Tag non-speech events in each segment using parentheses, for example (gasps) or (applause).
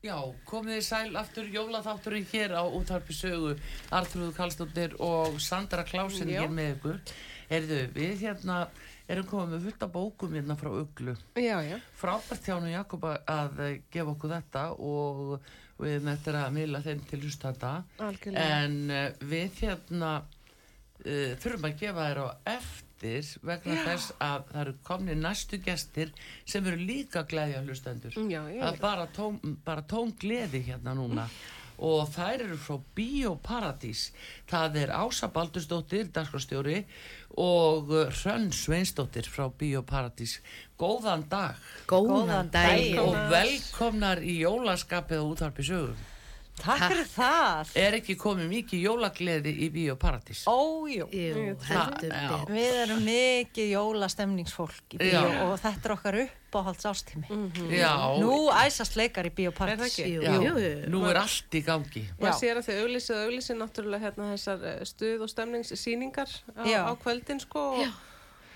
Já, komið þið sæl aftur jólaþátturinn hér á útvarpi sögu Artrúðu Kallstóttir og Sandra Klásin hér með ykkur Erðu, við hérna erum komið með fullt af bókum hérna frá já. Frábært þjánu Jakob að- eh, gefa okkur þetta og við með að miðla þeim til hlustanda Algjörlega. En uh, við hérna uh, þurfum að gefa þér á eftir vegna þess að það eru komni næstu gestir sem eru líka glæðja hlustendur Já, já. það er bara tóm, bara tóm gleði hérna núna. Og þær eru frá Bíóparadís. Það er Ása Baldursdóttir dagskrastjóri og Hrönn Sveinsdóttir frá Bíóparadís. Góðan dag. Góðan daginn. og velkomnar í jólaskapið og útvarpi sögum Takk fyrir það. er ekki komið mikið jólagleði í Bíóparadís Ójú. Við erum mikið jólastemningsfólk í bíó Já. og þetta er okkar uppáhalds ástími. já, Nú æsast leikar í jú. nú er allt í gangi. Maður sér að þau auglýsið og auglýsið náttúrulega hérna þessar eh, stuð og stemningssýningar á, á kvöldin sko og,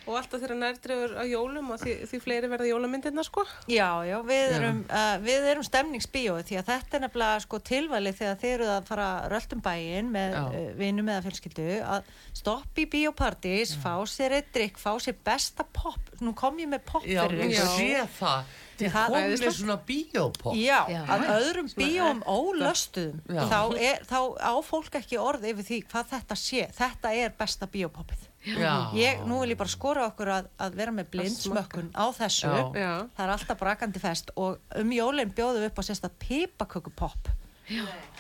og alltaf þeirra nærdrefur á jólum og því, því fleiri verða jólamyndirna sko. Já, já, við erum, uh, við erum stemningsbíói því að þetta er nefnilega sko tilvalið þegar þið eruð að fara röldum bæinn með Já. uh, vinum eða fjölskyldu að stoppa í bíópartís, fá sér eitt drikk, fá sér besta pop. Nú kom ég með pop já, fyrir ég ykkur. sé það þið Það- komið svona bíópop. Já, Já. að öðrum bíóum ólöstuðum. Þá, er, þá á fólk ekki orð yfir því hvað þetta sé. Þetta er besta bíópoppið. Já. ég, nú vil ég bara skora okkur að, að vera með blindsmökkun á þessu. Já. Já. það er alltaf brakandi fest og um jólinn bjóðum við upp á sérsta pipakökupopp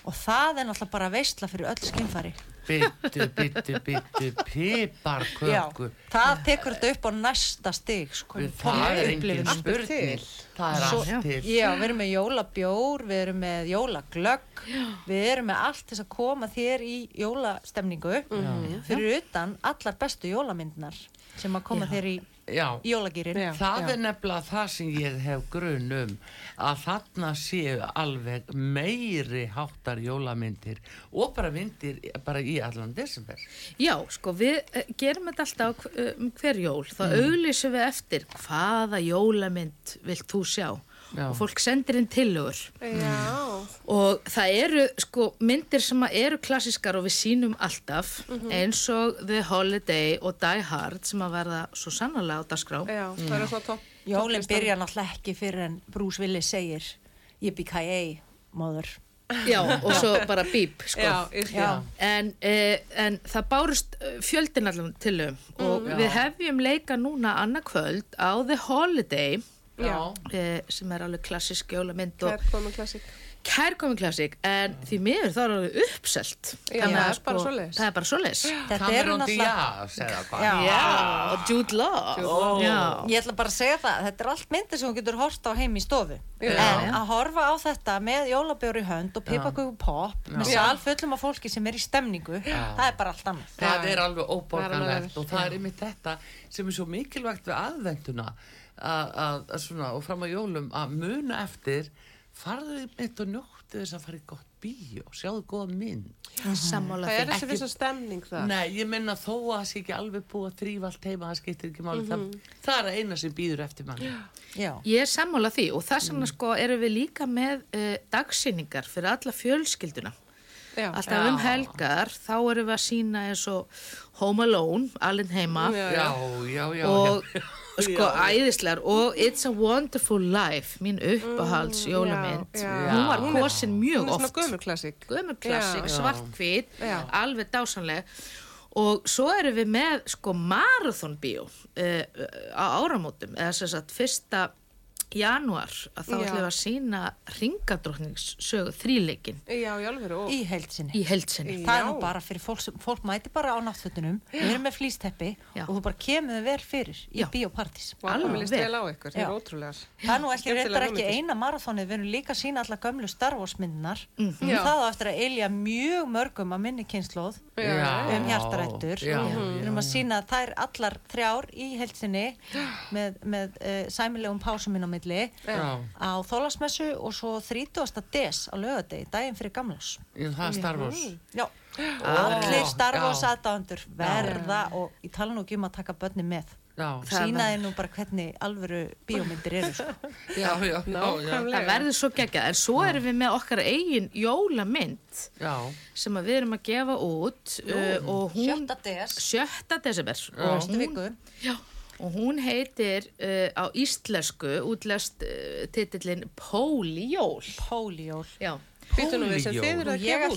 og það er náttúrulega bara veistla fyrir öll skynfæri. Byttu, byttu, byttu piparköku. Það tekur þetta upp á næsta stig sko, það er engin spurning. Það er allt til. Já, við erum með jólabjór, við erum með jólaglögg, við erum með allt þess að koma þér í jólastemningu. Fyrir utan allar bestu jólamyndnar sem að koma Já. þér í, já, jólagýrin. Já. það er nefnilega það sem ég hef grun um að þarna séu alveg meiri háttar jólamyndir og bara myndir bara í allan desember Já, sko, við eh, gerum þetta alltaf um hver jól. Þá mm. auglýsum við eftir hvaða jólamynd vilt þú sjá. Já. Og fólk sendir inn tillögur. Já. Og það eru, sko, myndir sem eru klassískar og við sínum alltaf eins og The Holiday og Die Hard sem að verða svo sannarlega á dagskrá. Já, það eru svona topp. Jólinn byrja náttúrulega ekki fyrir en Bruce Willis segir Yippee-ki-yay, móður. Já, og svo bara bíp, sko. Já. Já. En, eh, en það bárust eh, fjöldin allan til um og við hefjum leika núna annað kvöld á The Holiday Já. eh, sem er alveg klassisk jólamynd og Hver klassík. kærkomin klassik en því miður þá er alveg uppselt Já, Þannig það að, er bara svoleiðis. það er bara Þetta eru Cameron. Diaz Já. Já, og Jude Law. Já, Ég ætla bara að segja það, þetta er allt myndir sem þú getur hort á heim í stofu. Já. En að horfa á þetta með jólabjóri hönd og pipaköku pop með Já. sal fullum af fólki sem er í stemningu, það er bara allt annað. það Já. er alveg Það óborganlegt og það er einmitt þetta sem er svo mikilvægt við aðvenduna að, að, að svona og fram á jólum að muna eftir farðu mitt og njóttu þess að fara í gott bíó sjáðu góða mynd sammála Það er þessi vissa stemning það. Nei, ég minna þó að það sé ekki alveg búið að þrýfa allt heima, það skiptir ekki máli það, það er að eina sem býður eftir manni Já. Ég er sammála því og þess vegna sko erum við líka með uh, dagsýningar fyrir alla fjölskylduna Já. Alltaf um Já. helgar þá erum við að sína eins og Home Alone, alveg heima Já, Já, já, já og já. (laughs) sko æðislegar og It's a Wonderful Life mín uppáhalds jólamynd já, já. hún var kosin mjög Hún er oft svona gömur klassík. gömur klassik, Já. svart-hvít Já. alveg dásanleg og svo erum við með sko marathonbíó uh, á áramótum eða sem sagt fyrsta janúar að þá ætlum við að sína ringadrottningssögu þríleikin Já, í. Og... Í heldsinni Það er nú bara fyrir fólk sem, fólk mæti bara á náttfötunum, við erum með flýsteppi og þú bara kemur þau vel fyrir í. Og Alveg. vel. vel á ykkur, það er er nú ekki reyndar ekki eina marathónið, við erum líka að sína alla gömlu Star Wars myndinar. Já. Það á eftir að eilja mjög mörgum að minni kynnslóð Já. um hjartarættur. Já, Við erum að sína þær allar þrjár í heilsinni (gasps) með, með uh, sæmilegum pásum inn á milli Já. á þólasmessu og svo 30. des á lögadegi, daginn fyrir gamlás. Já, það er Star Wars Já, Ó, allir Star Wars já. aðdándur verða og ég tala nú ekki um að taka börni með. Já, Það sína var- þið nú bara hvernig alvöru bíómyndir eru sko. (laughs) já, já, já. Það verður svo geggjað, en svo erum við með okkar eigin jólamynd já, sem að við erum að gefa út uh, og hún... Sjötta des, Sjötta desember. Já. Og. Já, og hún heitir uh, á íslensku útlest uh, titillin Pólijól. Pólijól. Já,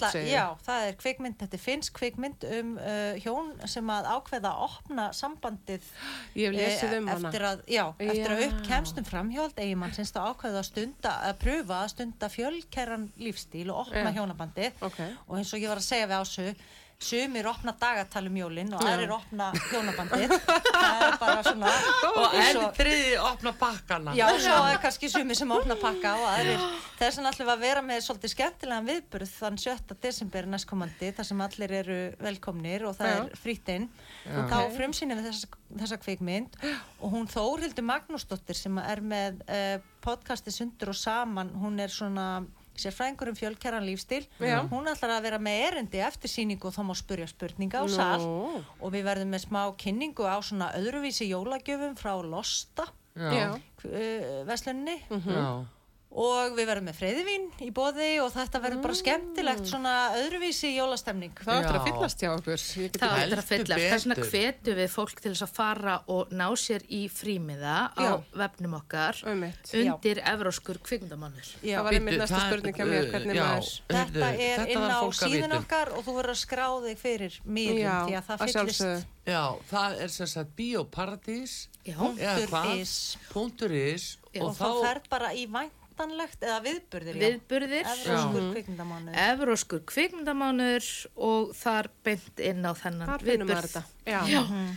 að segir já, það er kvikmynd, þetta er finnsk kvikmynd um uh, hjón sem að ákveða að opna sambandið Ég hef lesið eh, um hana. eftir að, já, eftir að Já. upp kemstum framhjóld eigimann sinns þá ákveða að stunda, að pröfa að stunda fjölkerran lífstíl og opna Já. hjónabandið Ok. og eins og ég var að segja við ásu sumir opna dagatal um jólin og aðrir opna hjónabandið það er bara svona og enn þriði opna pakkana Já, svo er kannski sumi sem opna pakka og aðrir. Þess vegna ætlum við að vera með svolítið skemmtilegan viðburð þann 7. desember næstkomandi þar sem allir eru velkomnir og það Já. er frýttinn. Já. Og þá frumsýnum við þessa, þessa kvikmynd og hún Þórildur Magnúsdóttir sem er með uh, podcasti Sundur og Saman, hún er svona sérfræðingur um fjölkjæran lífstíl Já. hún ætlar að vera með erindi eftir síningu og þá má spurja spurninga á sal Nú. og við verðum með smá kynningu á svona öðruvísi jólagjöfum frá Losta uh, veslunni já. Og við verðum með freyðivín í bóði og þetta verður bara skemmtilegt svona öðruvísi jólastemning Það áttur að fyllast hjá okkur. Ég get það ekki- er að Heldur fylla. Þess vegna betur. hvetu við fólk til þess að fara og ná sér í frímiða á Já. vefnum okkar Einmitt. undir evróskur kvikmyndamannur. Já. Það var einmitt næsta það- spurning hjá mér, hvernig já, maður... Þetta er þetta inn á vita. okkar og þú verður að skrá þig fyrir Já, því að það að fyllist. Já, það er sem sagt eða Punktur is. Og, þá ferð bara í væntanlegt eða viðburðir já. viðburðir, Evróskur Já. kvikmyndamánuður evróskur kvikmyndamannur og þar beint inn á þennan Þar finnum maður viðburð.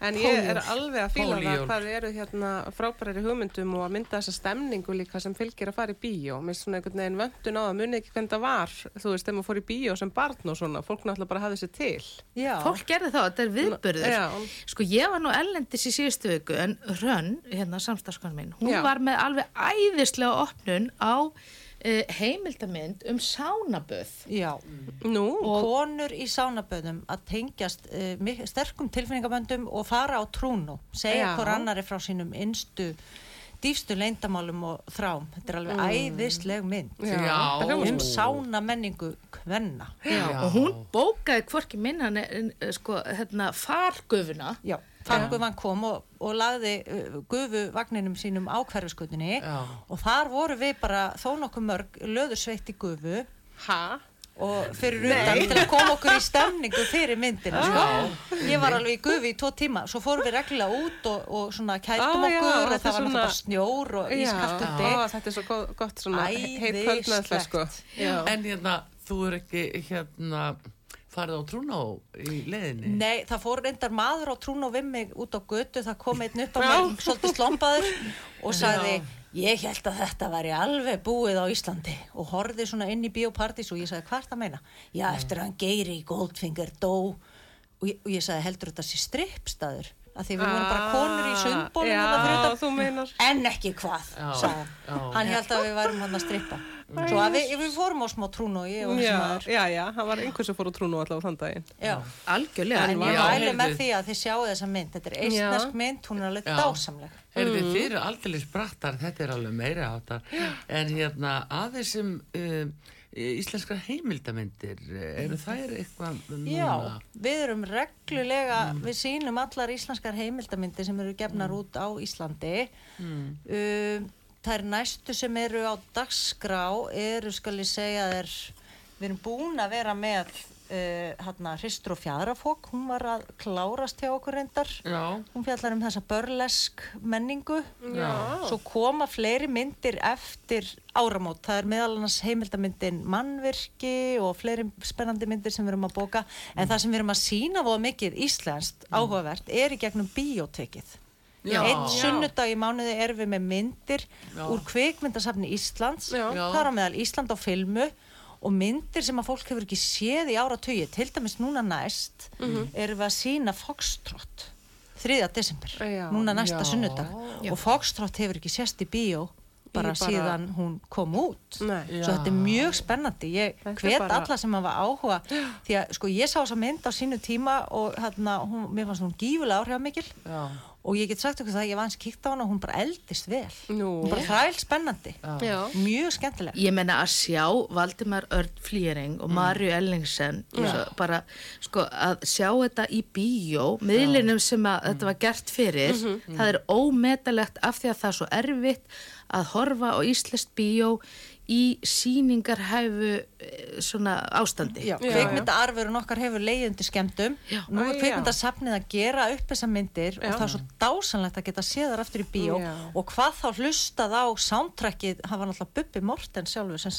En ég er alveg að fíla það hvað þið eru hérna frábærari hugmyndum og að mynda þessa stemningu líka sem fylgir að fara í bíó. Mér er svona einhvern veginn vöndun á það, muni ekki hvernig það var, þú veist, þegar maður fór í bíó sem barn og svona, fólk náttúrulega bara hafði sér til. Já. Fólk gerði þá, þetta er viðburður. Já. Sko ég var nú ellendis í síðustu viku en Rönn, hérna samstagskonum minn, hún Já. var með alveg æðislega opnun á heimildamind um sánaböð. Já. Nú, konur í sánaböðum að tengjast uh, sterkum tilfinningaböndum og fara á trúnu segja hvort annari frá sínum innstu dýfstu leyndamálum og þrám þetta er alveg æðisleg mynd Já, Já. um sána menningu. Já. Og hún bókaði hvorki minna eh, sko, hérna, fargufuna. Já, Farguvan kom og, og lagði uh, gufu vagninum sínum á hverfiskutinni Já. og þar voru við bara þó nokkuð mörg löðursveitt í gufu ha? og fyrir utan til að koma okkur í stemningu fyrir myndina sko. ég var alveg í gufi í tvo tíma svo fórum við reglulega út og, og svona kæltum já, okkur og þetta það var svona- snjór og ískalt Já, úti Ó, þetta er svo gott, gott svona heit kvöldmeðferð, sko. Já. En hérna, þú er ekki hérna farið á trúna í leiðinni? Nei, það fór reyndar maður á trún og við mig út á götu, það kom einn upp á Já. mig svolítið slompaður og sagði ég held að þetta væri alveg búið á Íslandi. Og horfði svona inn í biopartís og ég sagði hvað er það að meina? Já, eftir að hann Geiri Goldfinger dó. Og ég, og ég sagði heldur þetta sé strippstaður að því við vorum bara konur í sundbólum en ekki hvað, Já, hann já. hann held að við værum hann að strippa svo að við, við fórum á smá trún og ég og þessi Já, maður já, já, það var einhver sem fór á trúnu allavega þann daginn. Já. Algjörlega. En ég mæli með því að þið sjáu þessa mynd. Þetta er eistnesk mynd, hún er alveg Já. dásamleg. Heyrðu, þið eru aldrei sprattar, þetta er alveg meira áttar en hérna aðeins sem um, íslenskar heimildamindir eru þær eitthvað núna? Já, við erum reglulega, við sýnum allar íslenskar heimildamindir sem eru gefnar út á Íslandi. Um, það er næstu sem eru á dagskrá, eru skal ég segja þér, við erum búin að vera með uh, hérna Hristur og Fjadrafók, hún var að klárast hjá okkur reyndar. Já, Hún fjallar um þessa börlesk menningu. já, Svo koma fleiri myndir eftir áramót. Það er meðal annars heimildamyndin mannvirki og fleiri spennandi myndir sem við erum að bóka. En það sem við erum að sína voða mikið íslenskt áhugavert er í gegnum bíótekið. Já. Einn sunnudag í mánuði erum við með myndir úr kvikmyndasafni Íslands. Er á meðal Ísland á filmu og myndir sem að fólk hefur ekki séð í áratögi. Til dæmis núna næst erum við að sína Foxtrot 3. desember. Já. Núna næsta Já. sunnudag. Og Foxtrot hefur ekki sést í bíó bara, bara- síðan hún kom út Nei. Já. svo þetta er mjög spennandi ég hvet bara- alla sem hafa áhuga því að sko ég sá þessa mynd á sínu tíma og hérna, hún, mér fannst hún gífulega áhrifamikil Já, og ég get sagt ykkur það, ég var hans kíkt á hana og hún bara eldist vel Nú. hún bara þræl spennandi Já. mjög skemmtileg Ég menna að sjá Valdimar Örn Flýring Mm. og Marju Ellingsen svo, bara sko að sjá þetta í bíó miðlinum sem að þetta var gert fyrir Mhm. það er ómetalegt af því að það er svo erfitt að horfa á íslenskt bíó í síningarhæfu eh, svona ástandi kveikmyndaarfurinn okkar hefur leiðundi skemmtum Já. nú er kveikmyndasafnið að gera upp þessar myndir Já. og það er svo dásanlegt að geta séð þar aftur í bíó Já. og hvað þá hlustað á soundtrackið hafa náttúrulega Bubbi Morten sjálfur sem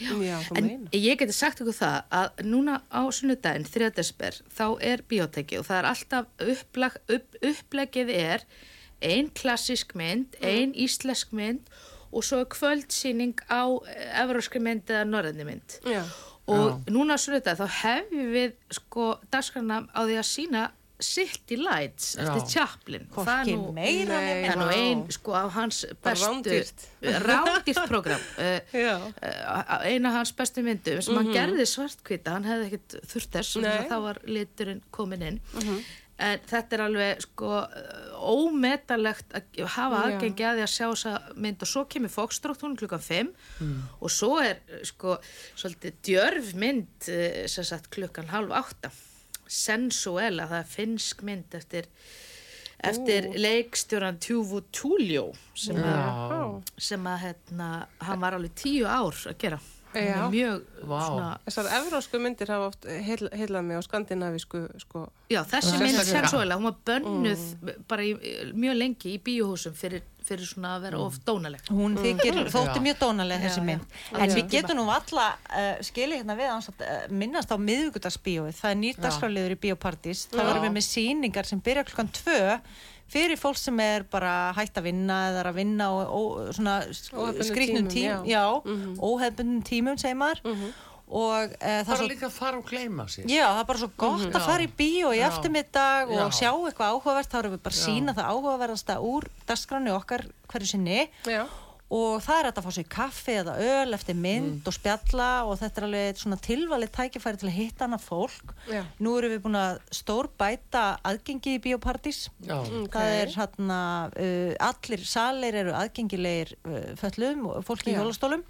Já, þú En ég geti sagt ykkur það að núna á sunnudaginn, 3. desper, þá er bioteki og það er alltaf upplag, upp, upplegið er ein klassisk mynd, ein íslensk mynd og svo er kvöldsýning á evróskri mynd eða norðinni mynd. Já. Og núna á sunnudaginn þá hefum við sko dagskrana á því að sína City Lights eftir Já. Chaplin. Og það er Hvorki nú- meira Nei. er nú ein sko af hans bestu rándýrt. rándýrt program uh, (laughs) Já. uh, eina af hans bestu myndum sem hann gerði svartkvita, hann hefði ekkert þurft þess þá var liturinn komin inn en þetta er alveg sko ómetalegt að hafa aðgengi að því að sjá þessa mynd. Og svo kemur Fokstrótt hún klukkan 5 og svo er sko svolítið djörf mynd uh, sem sagt klukkan halv átta. Sensuela, það er finnsk mynd eftir eftir leikstjóran Tjúfu Túljó sem, að- sem að hérna, hann var alveg tíu ár að gera Já. er mjög Vá. svona Þessar evrósku myndir hafa oft heil- heillað mig á skandinavísku sko. já, þessi mynd Sérstaklega. sensuela, hún var bönnuð bara í, mjög lengi í bíóhúsum fyrir, fyrir svona að vera of dónaleg hún þykir, þótti Já. mjög dónaleg þessi já. mynd Já. en Já. við getum nú alla uh, skilið hérna við ans að uh, minnast á miðvíkudagsbíóið það er nýr dagskráliður í bíópartís það Já. verðum við með sýningar sem byrja klukkan tvö fyrir fólk sem er bara hægt að vinna eða er að vinna og, og skrýtnum tímum, já, óhefbundum tímum segir maður og uh, það er svo líka að fara og gleyma sig Já, það er bara svo gott að Já. fara í bíó í Já. eftirmiddag og Já. sjá eitthvað áhugavert, þá erum við bara sína það áhugaverðasta úr dagskráni okkar hverju sinni Já. Og það er að fá sér kaffi eða öl eftir mynd Mm. og spjalla og þetta er alveg svona tilvalið tækifæri til að hitta hana fólk. Já. Nú erum við búin að stór bæta aðgengi í bíópartís. já, Ok. Það er hérna, uh, allir salir eru aðgengilegir uh, föllum og fólki í hjólastólum.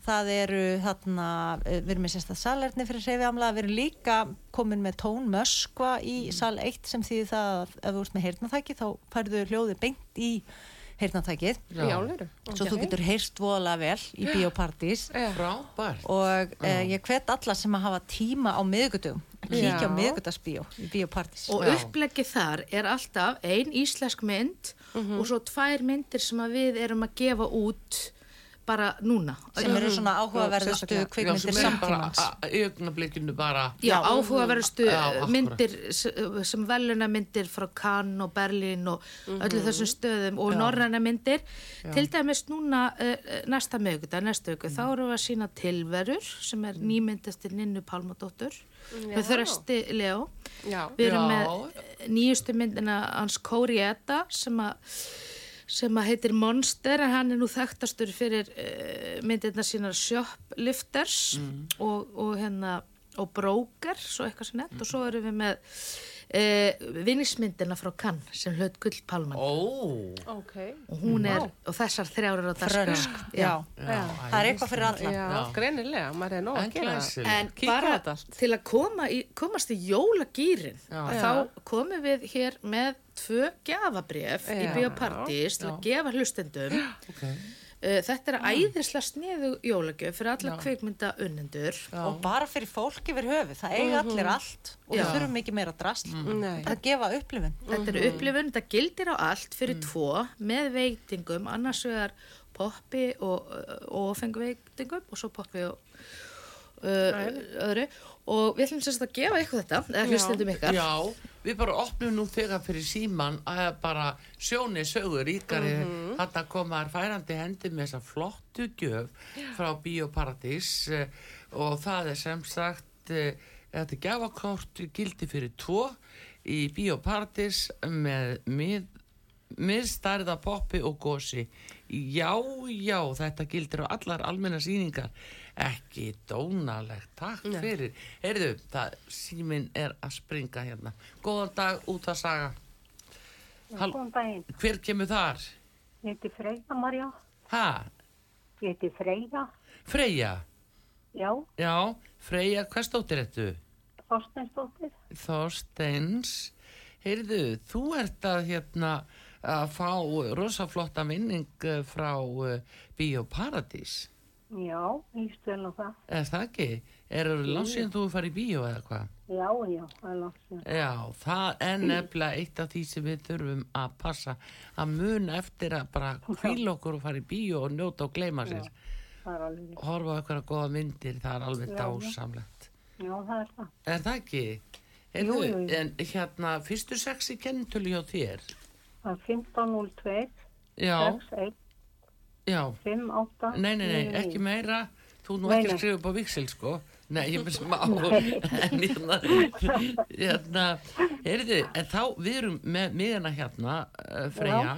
Það eru þarna, uh, við erum með sérstæð salerni fyrir hreyfiamla, við erum líka komin með tón möskva í sal 1 sem þýðir það að ef þú ert með heyrnatæki þá færðu hljóði beint í heyrnatækið. Svo þú getur heyrst voðalega vel í frábært. Og uh, ég hvet alla sem að hafa tíma á miðgutum að kíkja á miðgutasbíó í bíópartís. og upplegið þar er alltaf ein íslensk mynd og svo tvær myndir sem að við erum að gefa út bara núna. Sem eru svona áhugaverðustu. Já, kvikmyndir samtímans. augnablikinu bara. Já, áhugaverðustu Já, myndir sem veluna myndir frá Cannes og Berlín og öllu þessum stöðum og norræna myndir. Til dæmis núna uh, næsta mögudag, næsta auku, þá erum við að sína tilverur sem er nýmynd eftir Ninnu Palmadóttur með þrösti Leo. Já. við erum með eh, nýjustu myndina hans Kórieta sem að sem að heitir Monster en hann er nú þekktastur fyrir uh, myndirna sínar Shoplifters og, og hérna og Brokers og eitthvað sem nett og svo erum við með uh, vinningsmyndina frá Cannes sem hlaut Gullpalman ó, Ok. og hún er, og þessar þrjár eru á dagskrá. Frönsk, já. já, Það er eitthvað fyrir alla. Já, greinilega, maður er nóg En að gera. En bara til að koma í, komast í jólagýrin þá komum við hér með tvö gafabref í Já. Bíópartís til að gefa hlustendum. (gasps) Ok. Uh, þetta er æðislega sniðu jólagjöf fyrir alla kvikmynda unnendur. Og bara fyrir fólk yfir höfu það eiga allir allt og Já. við þurfum ekki meira drast Nei. að gefa upplifun. Þetta er upplifun, þetta gildir á allt fyrir tvo með veitingum. Annars vegar poppi og, og fenguveitingum og svo poppi og uh, öðru og við ætlum sérst að gefa ykkur þetta eða hlustendum ykkar. Já, við bara opnum nú þegar fyrir síman að bara sjóni sögur ríkari mm Mhm. þarna koma þær færandi hendi með þessa flottu gjöf frá Bíóparadís uh, og það er sem sagt uh, þetta gjafakort gildi fyrir tvo í Bíóparadís með mið miðstærða poppi og gósi já, já, þetta gildir á allar almenna sýningar ekki dónalegt, takk Nei. fyrir heyrðu, það, síminn er að springa hérna, góðan dag út að saga Hall- hver kemur þar? Ég heiti Freyja Marja. ha, Ég heiti Freyja. Freyja Já, já, Freyja, hvað stóttir þetta? Þorsteinsdóttir. Þorsteins heyrðu, þú ert að hérna að fá rosaflotta minning eh, frá uh, Bíóparadís Já, ég stöðl á það. er það ekki? Er það landsíðan þú farið í bíó eða hvað? Já, já, það er langt síðan. Já, það er nefnilega eitt af því sem við þurfum að passa að muna eftir að bara hvíla okkur og fara í bíó og njóta og gleyma sér Það er alveg, horfa á eitthvað góða myndir, það er alveg Já, já. dásamlegt já, það er það. Er það ekki? Heyrðu, Jú, jú, jú. En hérna, fyrstu sexi kennitölu hjá þér? Það er 1502, Já, 61, já. 58, Nei, nei, nei, 99. ekki meira. Þú nú Nei, ekki að nei. skrifa upp á viksel, sko. Nei, ég finnst á (laughs) En hérna, hérna Heyrðu, en þá við erum með miðana hérna, uh, Freyja.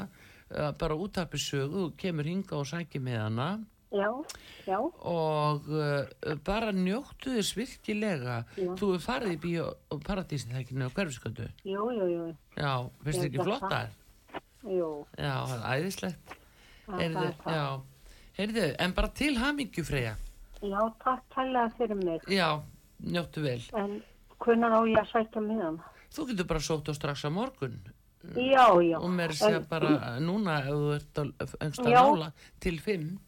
Uh, bara útarpi sögu, kemur hinga og sækir með hana Já, já, og uh, bara njóttu þess virkilega. Já. þú er farið í bíó og paradísin það ekki nefnir hverfiskötu jú, jú, jú, já, finnst þið ekki get flott það. þar jú. já, það er æðislegt heyrðu, já, heyrðu, en bara til hamingju Freyja Já, takk kærlega fyrir mig. já, njóttu vel En hvernig á ég að sækja með hann? þú getur bara sótt á strax á morgun Já, já. og mér sé En- bara núna ef þú ert að Já. nála til fimm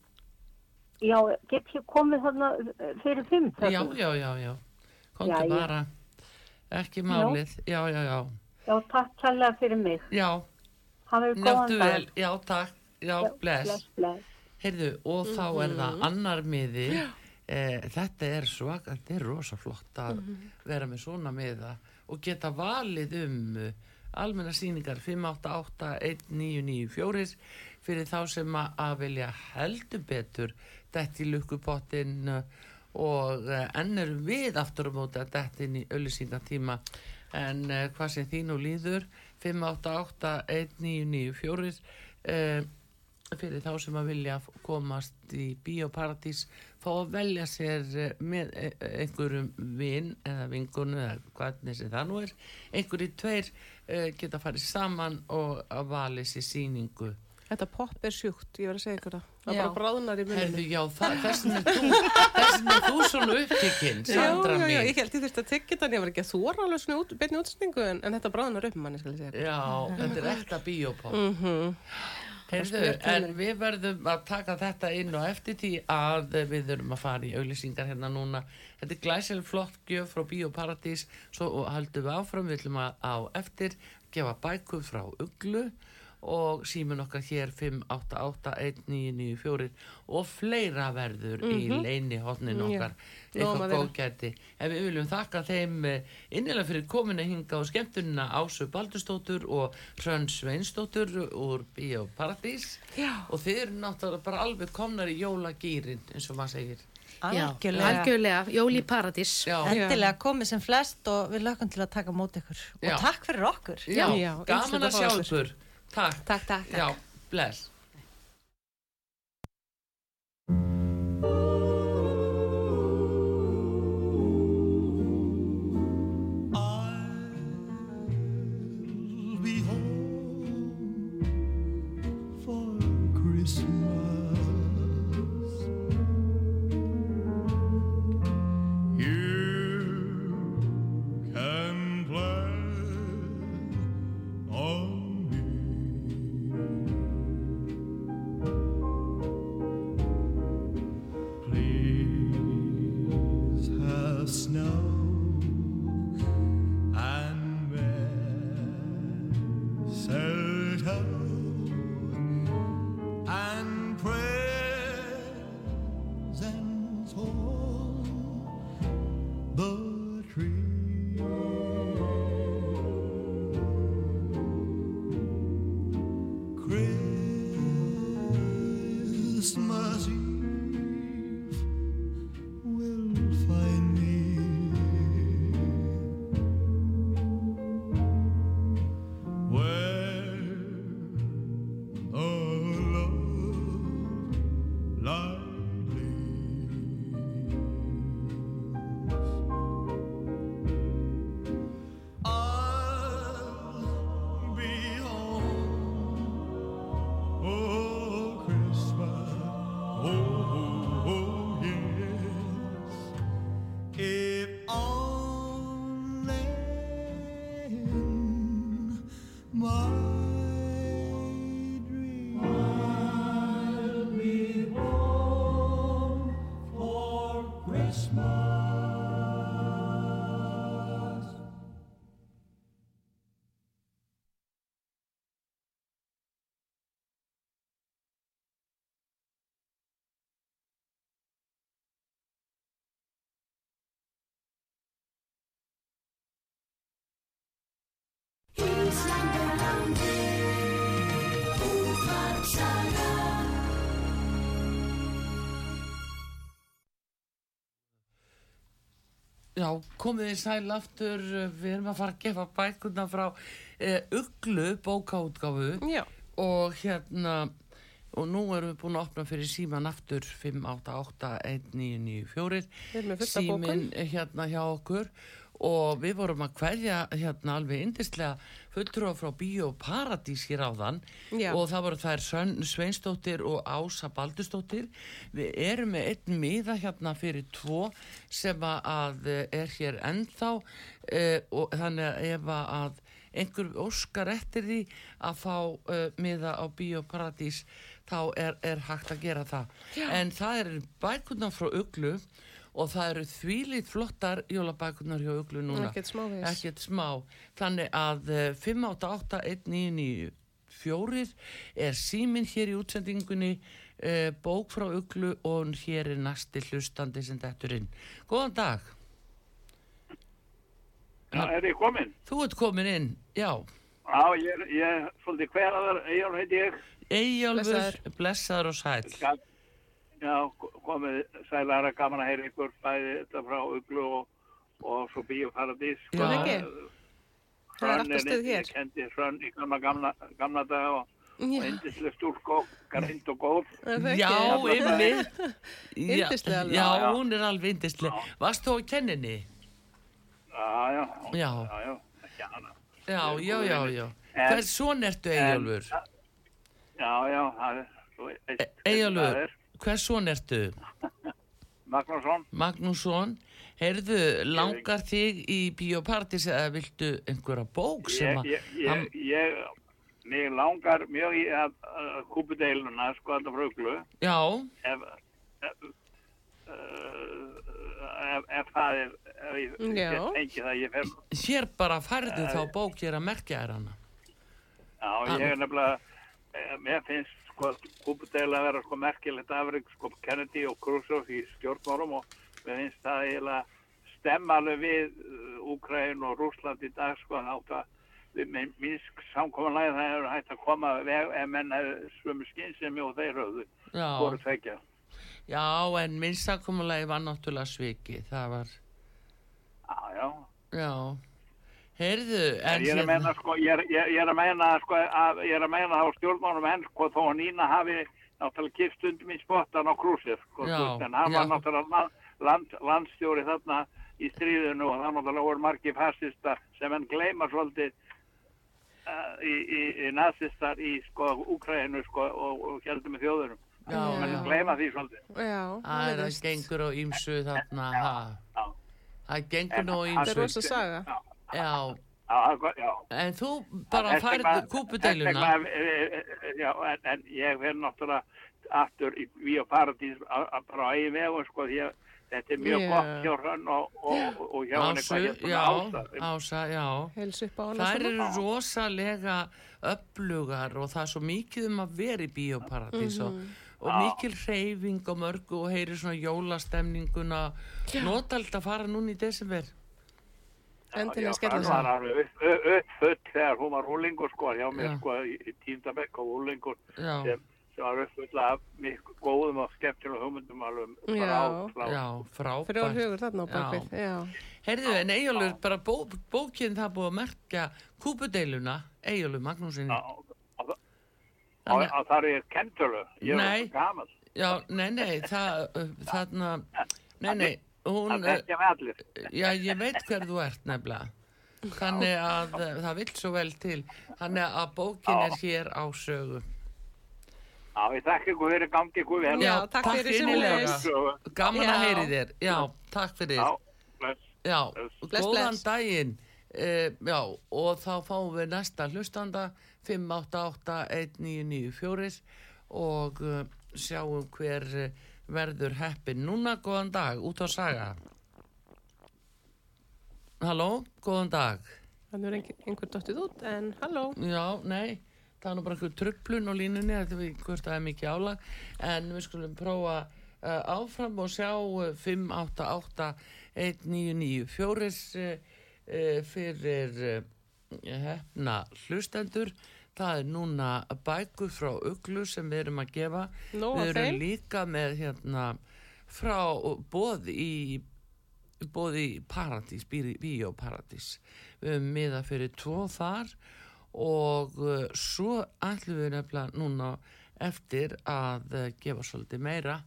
Já, get ég komið þarna eh, fyrir fimm? já, já, já, já komdu Jæja. bara ekki málið, já, já, já Já, takk kærlega fyrir mig. já, Hafið góðan njóttu dag. vel, já, takk já, bless, Bless, bless. heyrðu, og þá er það annar miði. Eh, þetta er svaka, þetta er rosa flott að vera með svona miða og geta valið um almenna sýningar 588 1994 fyrir þá sem að, vilja heldur betur dætt í lukkupottin uh, og uh, enn erum við aftur á móti að dætt inn í öllusingatíma en uh, hvað sem þín og líður 588 1994 uh, fyrir þá sem að vilja komast í bíóparadís fá að velja sér eh, með eh, einhverjum vin eða vinkunu eða hvernig sem það nú er einhverju tveir uh, geta farið saman og að vali sér síningu Þetta popp er sjúkt, ég verð að segja ykkur það. Það bara bráðnar í muninu. já, þessin er þú þessin er þú svona upptikinn Já, Sandra já, já, ég held ég þurfti að tyggja þetta en ég var ekki að þóra alveg svona út, beinni útsendingu en, en þetta bráðnar upp manni, skal ég segja. Já, þetta er ekta bíópop Mm -hmm. Heyrðu, en við verðum að taka þetta inn og eftir því að við þurfum að fara í auðlýsingar hérna núna. Þetta er glæsileg flott gjöf frá Bíóparadís, svo haldum við áfram, við ætlum að á eftir gefa bækur frá Uglu og símun okkar hér 5881994 og fleira verður í leini hotnin Já, okkar. um eitthvað góðgæti. En við viljum þakka þeim eh, innilega fyrir kominu hinga og skemmtunina Ásu Baldurstóttur og Hrönn Sveinsdóttur úr Bíóparadís Já. og þeir eru náttúrulega bara alveg komnar í jólagýrin eins og maður segir. Algjörlega. algjörlega, jól í paradís. Já, Endilega komið sem flest og við lögum til að taka á móti ykkur. Já. Og takk fyrir okkur. já, Já, gaman að sjá ykkur. Takk, Takk, takk, takk. já, bless Já, komið í sæl aftur, við erum að fara að gefa bækuna frá uh, Uglu bókaútgáfu. Já, og hérna, og nú erum við búin að opna fyrir síman aftur 5881994, Við erum með fullt af bókum. símin hérna hjá okkur. Og við vorum að kveðja hérna alveg indislega fulltrúa frá Bíó Paradís hér áðan. Já. og það voru þær Sönn Sveinsdóttir og Ása Baldustóttir við erum með einn miða hérna fyrir tvo sem að eh, er hér ennþá. Uh, og þannig að ef að einhver óskar eftir því að fá uh, miða á Bíó Paradís þá er, er hægt að gera það. En það er bækunar frá Uglu og það eru þvílið flottar jólabækunar hjá Uglu núna. Ekkert smá. Þannig að eh, 5881994 er síminn hér í útsendingunni uh, bók frá Uglu og hér er næsti hlustandi sem dettur inn. Góðan dag. Já, er ég komin? þú ert komin inn, já. Já, ég er, ég er svolítið hveraðar, Eyjálf heiti ég. Eyjálfur, Blessaður. blessaður og sæl Skal, já, komið sælara, gaman að heyra ykkur, bæði þetta frá Uglu og, og svo Bíóparadís. Já. Góð ekki? Það er alltaf stuð hér. Ég kendi Hrönn í gamla, gamla, gamla daga og, og Já, indislega stúlk og greind og góð. það Já, ymmið (laughs) Yndisleg alveg. Já, hún er alveg yndisleg Varst þú á kenninni? Já, já. Já. Já, já. Já, já, já, já En- Hvers son ertu Eyjálfur? Já, já, það er, þú veist, E- það Eyjólfur, er hvers son ertu? Magnússon. Magnússon, heyrðu, langar þig í Bíópartís eða viltu einhverja bók sem Ég, að ég, ég, ég, mig langar mjög í að, að kúpudeiluna, sko, þetta frá Uglu. Já, ef, ef, uh, ef, ef það er ef ég fengið það ég fer hér bara færðu þá bók hér að merkja þér hana já, ég er nefnilega eh, mér finnst sko kúpudeila að vera sko merkilegt afrygg sko Kennedy og Khrushchev í stjórnmálum og mér finnst það eiginlega stemma alveg við uh, Úkraín og Rússland í dag sko átt að við með minnsk samkominlega það er hægt að koma veg ef menn hefur svömmu skynsemi og þeir höfðu voru tvekja já, en minnstakumulegi var náttúrulega sviki, það var, já, já. Já Heyrðu, en Ég er að meina sko, ég er, ég, er að meina sko, að, ég er að meina á stjórnmánum enn sko, þó að Nína hafi náttúrulega kipt stundum í spottan á krúsið sko, Já, veist, en hann já. var náttúrulega land, land, landstjóri þarna í stríðinu og það náttúrulega voru margi fascista sem enn gleyma svolítið uh, í, í, í nazistar í sko Úkræðinu sko og, og heldum með þjóðunum. Já, Menn já. gleyma því svolítið. Já, Það er gengur á ýmsu þarna, ha, Já, það gengur nú á En- Það er rosa saga. já, já, já, það- en þú bara færðu kúpudeiluna, vegna, eh, eh, Já, en, en ég verð náttúrulega aftur í Víó Paradís á- á- bara á eigin vegum, sko, því að þetta er mjög Já. gott hjá hann og, og, og hjá hann eitthvað hérna já, ása. Ása, já. Heils upp á Þær svona. eru rosalega öflugar og það er svo mikið um að vera í bíóparadís og, og mikil hreyfing og mörgu og heyri svona jólastemninguna notald að fara núna í desember Já, skella hann sig. var alveg upp- upp- uppfull þegar hún var úlingur, sko, hjá mér, Já. sko, í, tíndabekk og úlingur já, sem, sem var uppfull af miklu góðum og skemmtilega hugmyndum alveg bara Já. á slá. já, frábært hugur þarna á bakvið. Já. Heyrðu, en Eyjólfur, bara bó, bókinn það búið að merkja kúpudeiluna Eyjólfur Magnúsinni Já, það er kentölu, ég er gaman. Já, nei, nei, það, uh, þarna, nei, nei, hún, Það þekkja með allir. Já, ég veit hver þú ert nefnilega. Þannig að uh, það vill svo vel til. Þannig að bókin er hér á sögu. Já, ég þakka ykkur fyrir gangi ykkur vel. Já, takk fyrir innilega. sömuleiðis. Svo, Gaman að heyri þér. Já, takk fyrir. Já, bless. Já, Bless, góðan bless. daginn. Uh, já, og þá fáum við næsta hlustanda 588-1994 og uh, sjáum hver uh, verður heppin. Núna, góðan dag, út á saga. Halló, góðan dag. Þannig er einhver, einhver dottið út, en halló. Já, nei, það er nú bara einhver tröflun á línunni, þetta við hvort það er mikið álag, en við skulum prófa uh, áfram og sjá uh, 588-1994 uh, uh, fyrir uh, hefna hlustendur. Það er núna bækur frá Uglu sem við erum að gefa. Af við erum þeim. líka með hérna frá bóð í bóð í Paradís, Bíóparadís. Við höfum miða fyrir tvo þar og uh, svo ætlum við nefnilega núna eftir að uh, gefa svolítið meira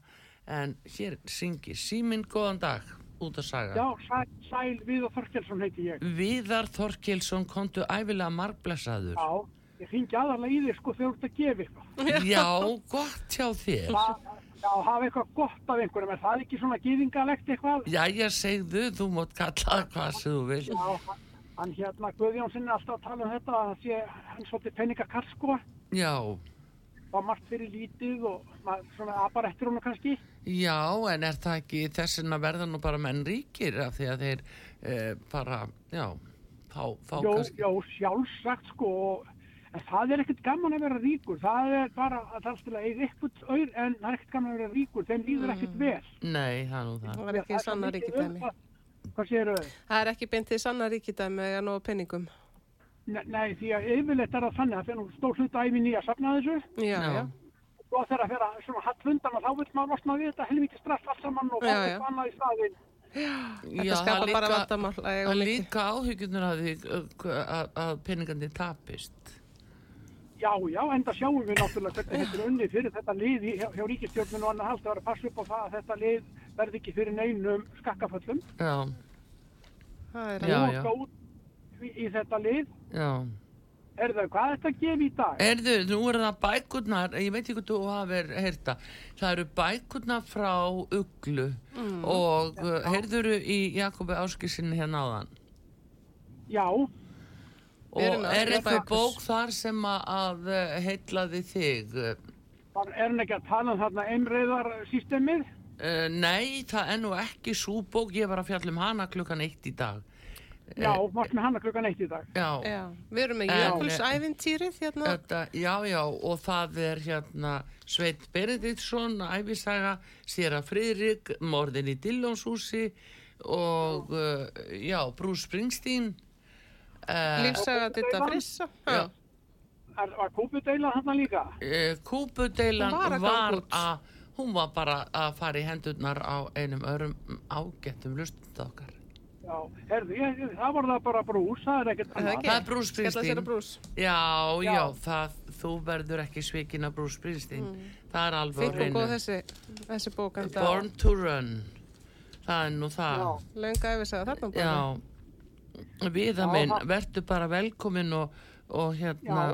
en hér syngi Síminn góðan dag út að saga. Já, sæl, sæl Viðar Þorkelsson heiti ég. Viðar Þorkilsson komdu æfilega margblessaður. Já, ég fengi aðalega í þig sko þegar þú ert að gefa eitthvað. Já, gott hjá þér. Það- Já, hafa eitthvað gott af einhverjum, er það ekki svona gýðingalegt eitthvað? Jæja, segðu, þú mátt kalla hvað sem þú vil. Já, hann, hérna, Guðjónsson er alltaf að tala um þetta, að það sé hann svolítið peningakall sko, Já, var margt fyrir lítið og svona apar eftir honum kannski. já, en er það ekki þess að verða nú bara menn ríkir af því að þeir eh, bara, já, fá, fá Jó, kannski. jó, sjálfsagt sko, og- en það er ekkert gaman að vera ríkur, það er bara að það er til að eiga eitthvað auður, en það er ekkert gaman að vera ríkur, þeim líður ekkert vel. Nei, það er nú það. Það var ekki Það er svo sanna mikið ríkidæmi. um það- Hvað séu þau? Það er ekki beint til sanna ríkidæmi eða nóg penningum. Nei, nei, því að yfirleitt er það þannig að þegar nú stór hluta æfinni í að safna þessu Já, Já. já. og þegar að vera svona hallfundan og þá vil maður losna við þetta helvítið straff allt saman og Já, já. eitthvað annað í staðinn. Þetta skapar bara vandamál að eiga Það mikið. líka áhyggjurnar að, því, að, að peningandi tapist. Já, já, enda sjáum við náttúrulega hvernig þetta er unnið fyrir þetta lið í, hjá, hjá ríkistjórninu og annað haldt að vera að passa upp á það að þetta lið verði ekki fyrir neinum skakkaföllum. Já, Það er Já, og já. út í, í þetta lið. já. Er það, hvað er þetta að gefa í dag? Erðu, nú eru það bækurnar, ég veit ekki hvað þú hafið heyrta, það eru bækurnar frá Uglu Mm. og uh, heyrðuru í Jakobi Áskissinni hérna áðan. Já, Og er eitthvað bók þar sem að, að uh, heitlaði þig? var, er hann ekki að tala um þarna einreiðar systemið? Uh, nei, það er nú ekki svo bók, ég var að fjalla um hana klukkan eitt í dag. Já, varst með hana klukkan eitt í dag. Já, Já, við erum með Jökulsævintýrið hérna. Þetta, já, já, og það er hérna Sveit Benediktsson, æfisaga, Sýra Friðrik, Morðin í Dillónshúsi og, uh, já, Bruce Springsteen. Uh, Lífsaga Ditta Frissa. Já. Er, var kúpudeila þarna líka? uh, Kúpudeilan Hún var að var að, hún var bara að fara í hendurnar á einum öðrum ágættum lustund okkar. Já, herðu, ég, það var það bara brús, það er ekkert Er það? Það er að brús. Já, já, Já. það, þú verður ekki svikin af Bruce Springsteen. Það er alveg á Fint og hreinu. góð þessi, þessi bók. Born to Run það er nú það Já. Lönga yfirsaga þarna bara. já, viða Já, minn verður bara velkomin og, og hérna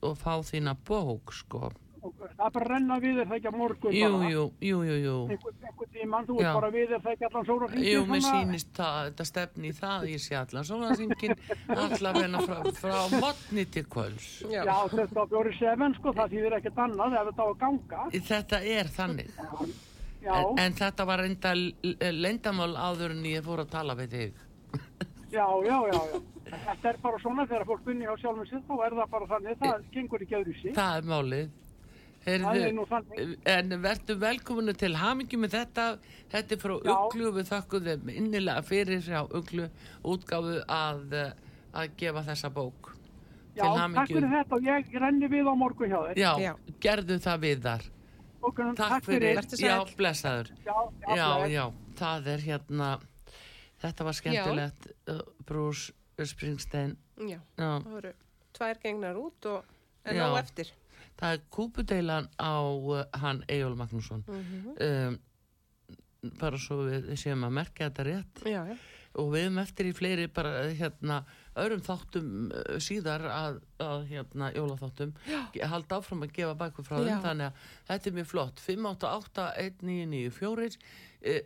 og fá þína bók sko það er bara að renna við þér það ekki að morgun jú, bara. jú, jú, jú, jú Einhver, einhver tíman, þú Já. ert bara við þér ekki allan sóra Jú, mér sýnist það, þetta stefni í það ég sé allan sólansingin allavegna frá, frá modni til kvöls Já. Já, þetta bjóri seven, sko, það þýðir ekkert annað ef þetta á að ganga. þetta er þannig Já, en, en þetta var reynda lendamál áður en ég fór að tala við þig já, já, já, já. Þetta er bara svona þegar fólk bunni á sjálfum sér, þá er það bara þannig, það gengur ekki öðru sér. það er málið Það er Heyrðu, en verður velkominu til hamingi með þetta þetta er frá Já. Uglu við þökkum þeim innilega fyrir frá Uglu útgáfu að, að gefa þessa bók Já, takk fyrir þetta og ég renni við á morgun hjá þér. já, Já. gerðu það við þar Ok, takk, fyrir, Vertu sæll. já, blessaður Já, já, já, það er hérna þetta var skemmtilegt uh, Bruce Springsteen. Já, það voru tvær gengnar út og en Já. á eftir. það er kúpudeilan á uh, hann Egil Magnússon. Mhm. um, bara svo við séum að merkja þetta rétt. Já, já. og við erum eftir í fleiri bara hérna öðrum þáttum uh, síðar að, að hérna jólaþáttum. Halda áfram að gefa bækur frá þeim þannig að þetta er mjög flott. 5881994 uh,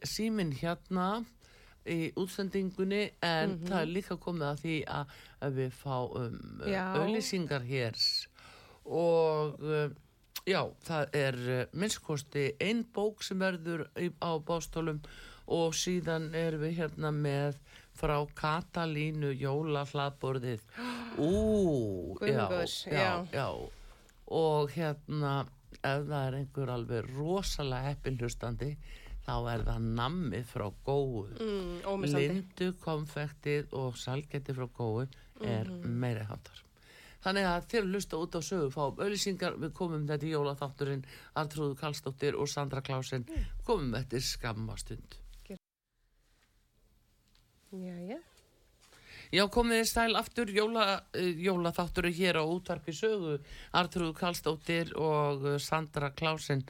símin hérna í útsendingunni en það er líka komið að því að, að við fáum uh, auðlýsingar hér. Og uh, Já, það er uh, minnskosti ein bók sem verður á bástólum og síðan erum við hérna með frá Katalínu jóla hlaðborðið. Ú, minn já, já, já. Og hérna, ef það er einhver alveg rosalega heppinhlustandi, þá er það nammið frá góðu. Mm. Lindu konfektið og salgeti frá góðu er Mhm. meiri hátar. Þannig að þér lusta út á sögu fáum auðlýsingar, við komum þetta í jólaþátturinn Artrúðu Karlsdóttir og Sandra Klásin komum þetta skammastund Já, já. Já, komið þið stæl aftur jóla, uh, jólaþáttur hér á útvarpi sögu Artrúðu Karlsdóttir og uh, Sandra Klásin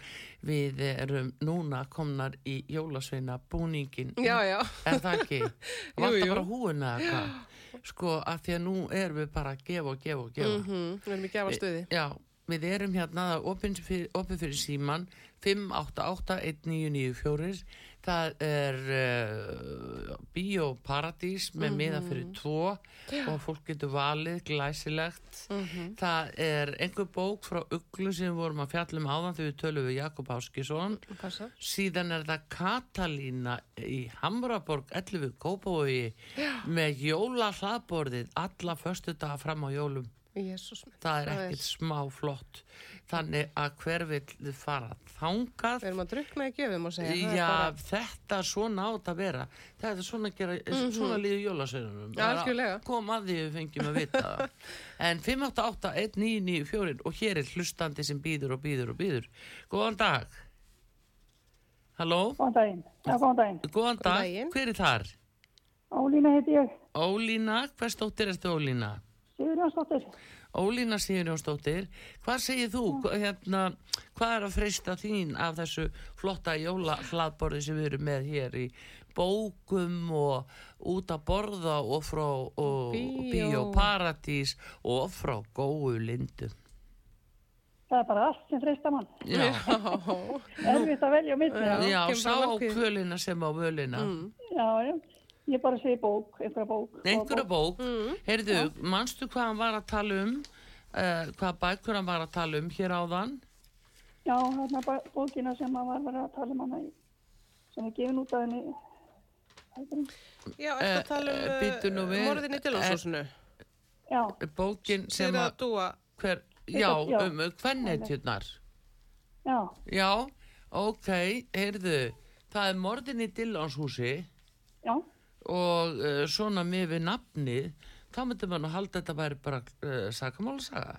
við erum núna komnar í jólasveina búningin Já, já. Er það ekki? (laughs) Vanta jú. bara húina eða hvað? Sko, að því að nú erum við bara að gefa og gefa og gefa. Mm Við erum í gefastuði. Já, við erum hérna opið fyrir, fyrir síman 588-1994 það er uh, Bíóparadís með Mhm. miða fyrir tvo og fólk getur valið glæsilegt Mhm. það er einhver bók frá Uglu sem vorum að fjallum áðan þegar við tölum við Jakob Áskisson Passa. síðan er það Katalína í Hamraborg 11 Kópavogi með jóla hlaðborðið alla förstu daga fram á jólum minn. það er ekkert smá flott þannig að hver vill fara þangað Við erum að drukna í gjöfum og segja. Já, bara- þetta svona átt að vera þetta er svona að gera, svona líður jólasveinunum Mhm. Já, algjörlega. kom að því við fengjum að vita (laughs) en 588-1994 og hér er hlustandi sem býður og býður og býður góðan dag Halló, Góðan daginn. Já, góðan daginn. góðan dag, daginn. hver er þar? Ólína heiti ég. Ólína, hvers dóttir ertu Ólína? Sigur Jónsdóttir. Ólína Sigurjónsdóttir, hvað segir þú, hérna, hvað er að freista þín af þessu flotta jóla hlaðborði sem við erum með hér í bókum og út að borða og frá bíóparadís og frá góðu lindu. Það er bara allt sem freista mann. Já, (laughs) Erfitt að velja milli. Já. Sá á kvölina sem á völina. já. já. Ég bara segi bók, einhverja bók. Einhverja bók, Mm. heyrðu, manstu hvað hann var að tala um, uh, hvað bækur hann var að tala um hér áðan? Já, hérna bara bókina sem að var verið að tala um hana í, sem er gefin út af henni. Já, eftir að tala um bíddu nú við. morðin í Dillonsósunu. Já, Bókin sem að... að dúa. hver, já, já. um hvernetjurnar já, já, ok, heyrðu það er morðin í Dillonshúsi já, og uh, svona með við nafnið þá myndi maður nú halda að þetta væri bara uh, sakamálasaga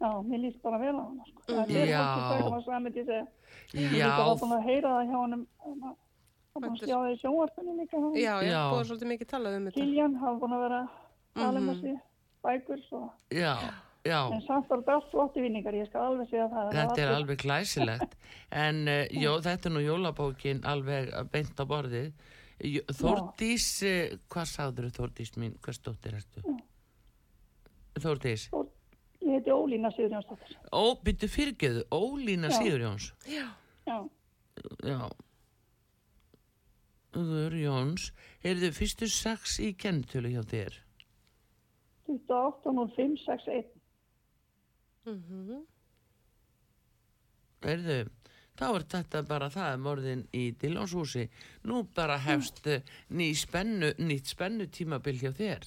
já, mér líst bara vel á hana, sko. Það Já. er að það myndi ég. Ég var búin að heyra það hjá búin að sjá það í sjónvarpunni líka. hann. Já, já, Já. búið svolítið mikið talað um þetta. Kiljan hafa búin að vera að tala um þessi bækur, svo. já, já En samt var þetta allt flotti vinningar, ég skal alveg segja það. þetta er alveg glæsilegt en uh, (laughs) jó, þetta er nú jólabókin alveg beint á borðið Þórdís, uh, hvað sagður Þórdís mín, hvers dóttir ertu? Þórdís? Allt- Ég heiti Ólína Sigurjónsdóttir. Ó, byttu fyrirgeðu, Ólína Já. Sigurjóns? Já, Já. Sigurjóns Heyrðu, fyrstu sex í kennitölu hjá þér? 28.05.61. Heyrðu, þá er þetta bara það er morðin í Dillonshúsi Nú bara hefst mm. ný spennu, nýtt spennu tímabil hjá þér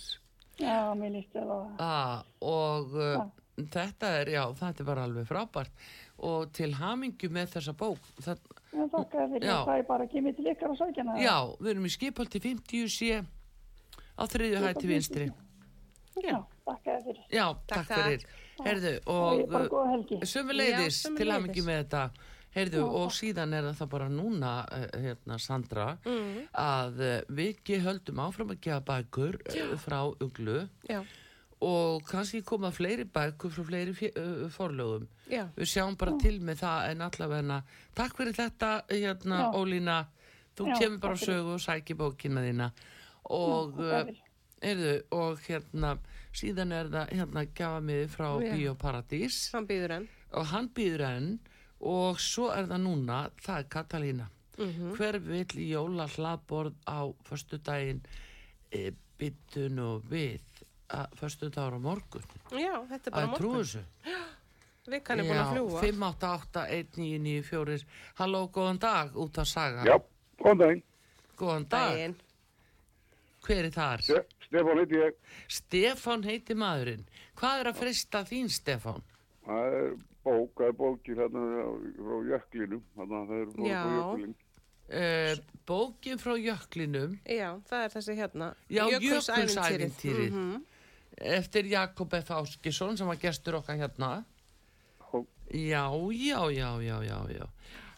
Já, mér líst það. ah, Og uh, þetta er, já, þetta er bara alveg frábært Og til hamingju með þessa bók það, Já, þakka fyrir Já. að það er bara ekki til ykkar að sækja hana. Já, við erum í skipaldi 50 sé á þriðju hætti vinstri Já, þakka fyrir. Já, takk, takk. fyrir. Heyrðu, Og ég og Já, sömuleiðis. til hamingi með þetta. Heyrðu, og síðan er það bara núna, eh, hérna, Sandra, Mm. að eh, við ge- höldum áfram að gefa bækur eh, frá uglu Já, og kannski koma fleiri bækur frá fleiri forlögum. já. Við sjáum bara til með það en allavegna. Takk fyrir þetta, hérna, Já. Ólína. Þú Já, kemur bara á sögu og sækir bókina þína. Og, Já, heyrðu, og hérna, síðan er það, hérna, gafa mig frá Já. Bíóparadís Hann býður enn. og hann býður enn og svo er það núna, það er Katalína. Mhm. Hver vill jóla hlaðborð á förstu daginn e, byttun og við að förstu dagur á morgun? Já, þetta er bara Að trú morgun. þessu? (gasps) Vikan er búin að fljúa. 5881994 Halló, góðan dag, út á saga Já, góðan daginn. Góðan dag, Daginn. hver er þar? Ste Stefán heiti ég. Stefán heiti maðurinn Hvað er að frista þín, Stefán? Það er bók, það er bókir hérna frá jöklinum. Að það er frá Já. jöklin. Uh, bókin frá jöklinum Já, það er þessi hérna. Jökulsævintýrið. Jökulsævintýrið. Mhm. eftir Jakob F. Áskisson sem var gestur okkar hérna Hó. Já, já, já, já, já, já.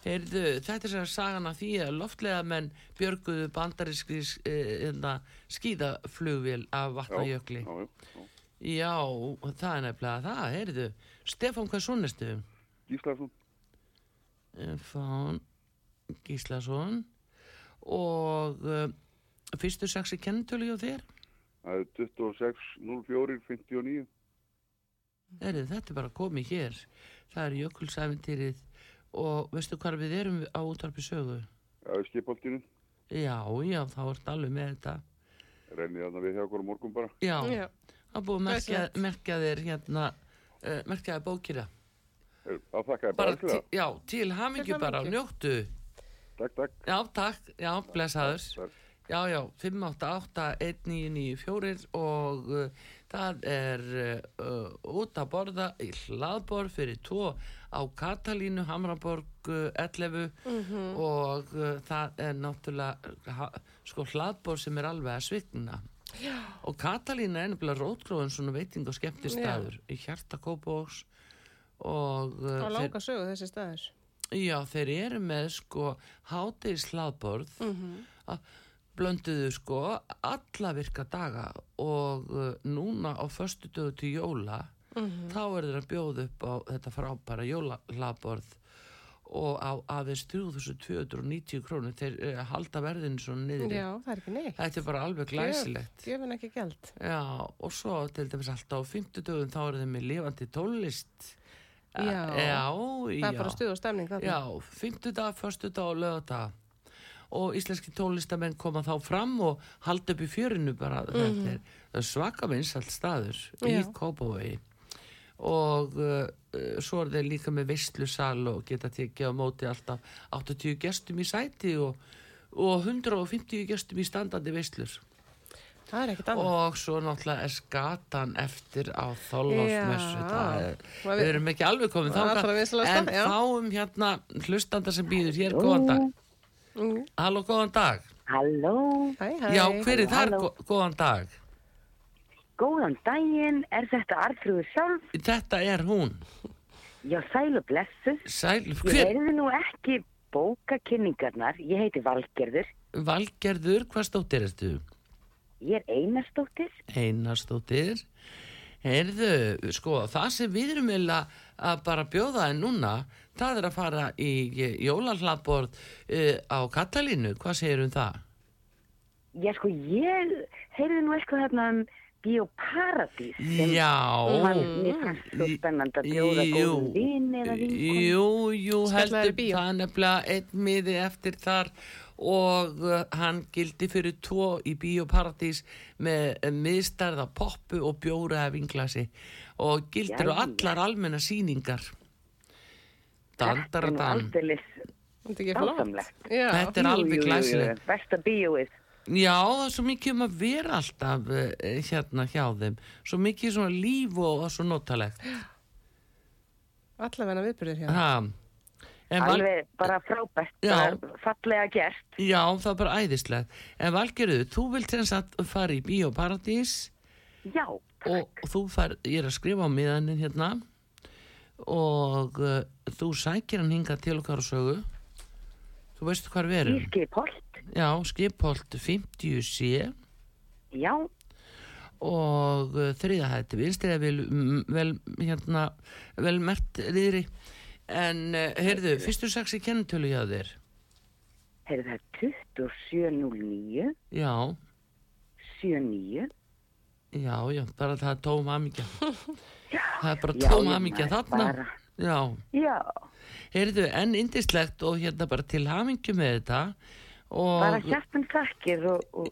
Heyrðu, þetta er sér sagan af því að loftlega menn björguðu bandarískri eh, skíðaflugvél af vatnajökli. Já, já, já. Já, það er nefnilega það, heyrðu. Stefán, hvað svo næstu? Gíslason. Stefán Gíslason og uh, fyrstu sexi kennitölu hjá þér? Það er 26 04 59. Heyrðu, þetta er bara komið hér. Það er jökulsæfintýrið og veistu hvað við erum á útvarpi sögu? Já, í skipholtinu. Já, já, þá ert alveg með þetta. Rennið þarna við hjá okkur á morgun bara. Já, Já. Er búið að merkja, þér hérna, uh, merkja þér bókina. Það þakka til, það. já, til hamingju Til bara, hamingju. njóttu. Takk, takk. Já, takk, já, blessaður. Já, já, 588-1994 og uh, það er uh, út að borða í hlaðborð fyrir tvo á Katalínu, Hamraborg uh, 11 og uh, það er náttúrulega ha, sko hlaðborð sem er alveg að svigna. Já. Og Katalína er nefnilega rótgróðin svona veiting og skemmtistæður í hjarta Kópavóks og uh, langa sögu þessi staður. Já, þeir eru með sko hátegis hlaðborð að blönduðu sko alla virka daga og uh, núna á föstu dögu til jóla þá er þeir að bjóða upp á þetta frábæra jólahlaðborð og á aðeins 3290 krónur þeir uh, halda verðinu svona niður Já, það er ekki neitt. þetta er bara alveg glæsilegt Gjöfin ekki gæld. Já, og svo til dæmis alltaf á 50 dögum þá eru þeir með lifandi tónlist Já. já, Það já. er bara stuð og stemning þarna. Já, fymtudag, förstudag og lögadag og íslenski tónlistamenn koma þá fram og halda upp í fjörinu bara þetta er, það er svaka vinsalt staður í Já. Kópavogi og uh, uh, svo er þeir líka með veistlusal og geta tekið á móti alltaf 80 gestum í sæti og, og 150 gestum í standandi veistlur Það er ekkert annað. og svo náttúrulega er skatan eftir á er Og Við erum ekki alveg komið vinsælasta, en fáum hérna hlustanda sem býður hér góðan dag. Mm. Halló, góðan dag. Halló, Hæ, hæ. Já, hver er þar góðan dag? Góðan daginn, er þetta Artrúður sjálf? Þetta er hún. Já, sælu blessu. Sæl, Ég hver? heyrði nú ekki bókakynningarnar, ég heiti Valgerður, Valgerður, hvað stóttir ertu? ég er Einarsdóttir. Einarstóttir. Heyrðu, sko, það sem við erum eiginlega að bara bjóða en núna, það er að fara í jólahlaðborð uh, á Katalínu. Hvað segir um það? Já, sko, ég heyrði nú eitthvað þarna um Bíóparadís sem Já. Jú. Jú, heldur. það nefnilega einn miði eftir þar og uh, hann gildi fyrir tvo í Bíóparadís með uh, miðstærða poppu og bjóra af vinglasi. Og gildir á allar almenna síningar Þetta er nú er. Já. Þetta er alveg glæsilegt. Besta bíóið. Já, það er svo mikið um að vera alltaf uh, hérna hjá þeim svo mikið svona líf og, og svo notalegt Allavegna viðbyrðir. En Val- Alveg bara frábært, Já. fallega gert. Já, það er bara æðislegt. En Valgerður, þú vilt sem sagt fara í Bíóparadís Já, og, og þú far, ég er að skrifa á miðanin hérna og uh, þú sækir hann hingað til okkar á sögu. Þú veist hvað við erum? skipholt. Já, skipholt 50C Já, og uh, þriða hætti vinstri eða vel, vel, hérna, vel mert riðri. En, uh, heyrðu, fyrstu saksi kennitölu hjá þér. heyrðu það er 2709 Já, 79 já, já, bara það er tóm amíkja. (laughs) Það er bara tóm amíkja þarna. bara. Já, Já, heyrðu, en indislegt og hérna bara til hamingju með þetta. Og, bara hjartan þakkir og, og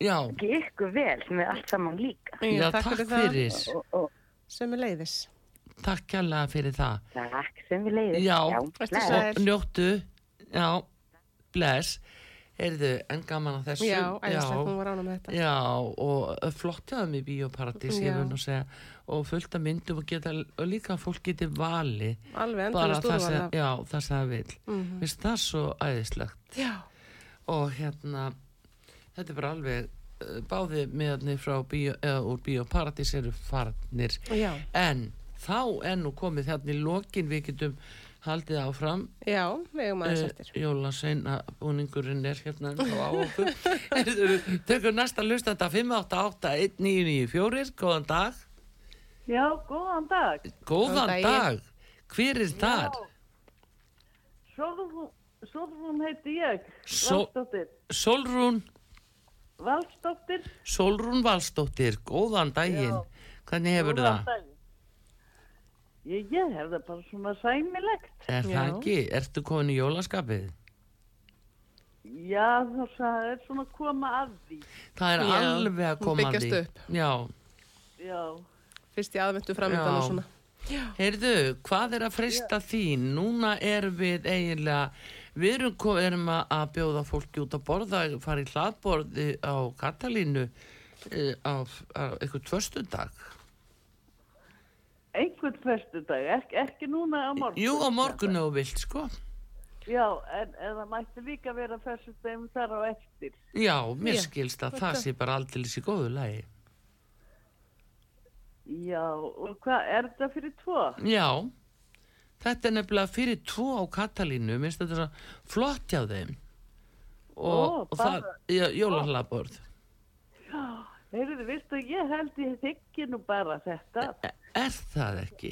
já, ekki ykkur vel með allt saman líka. já, takk takk fyrir. Og, og Sem er leiðis. takk kjærlega fyrir það. Takk sem við leiðum. Já, og njóttu, já, bless, heyrðu, en gaman að þessu. Já, æðislegt, hún var ána með þetta. Já, og flott hjá þeim í Já. segja, og fullt af myndum og, geta, og líka að fólk geti vali Alveg sem, úrval. já, það sem það vil. Mhm. Finnst það svo æðislegt Já, og hérna, þetta er bara alveg, uh, báði meðarnir frá bíó, eða úr Bíóparadís eru farnir, já, en þá er nú komið hérna í lokin við getum haldið áfram já, við eigum aðeins uh, eftir. Jólaseina búningurinn er hérna á okkur (laughs) tökum næsta lust þetta 5881994 góðan dag Já, góðan dag. góðan Góðan daginn. dag hver er þar? Solrún, Solrún heiti ég. Sol- Valsdóttir. Solrún Valsdóttir. Solrún Valsdóttir, góðan daginn Já. hvernig hefur Góðan það? daginn. Ég, ég hef það bara svona sæmilegt. Er Já. það ekki? Ertu komin í jólaskapið? Já, það er svona að koma að því. Það er Já, alveg að koma að byggjast því upp. Já, Já, Fyrst í aðvendu framöndan Já. og svona. Heyrðu, hvað er að frista þín? Núna erum við eiginlega, við erum, erum að, bjóða fólki út að borða, fara í hlaðborði á Katalínu á, á eitthvað tvöstundag. einhvern föstudag, ekki, ekki núna á morgun. Jú, á morgun þú vilt, sko. Já, en, en það mætti líka vera föstudagum þar á eftir. Já, mér skilst að það að- sé bara aldeilis í góðu lagi. Já, og hvað, er þetta fyrir tvo? Já, þetta er nefnilega fyrir tvo á Katalínu, minnst þetta er svo flott hjá þeim. Og, Ó, og það, jólahlaðborð. Já, heyrðu, veistu, ég held ég þykki nú bara þetta. E- Er það ekki?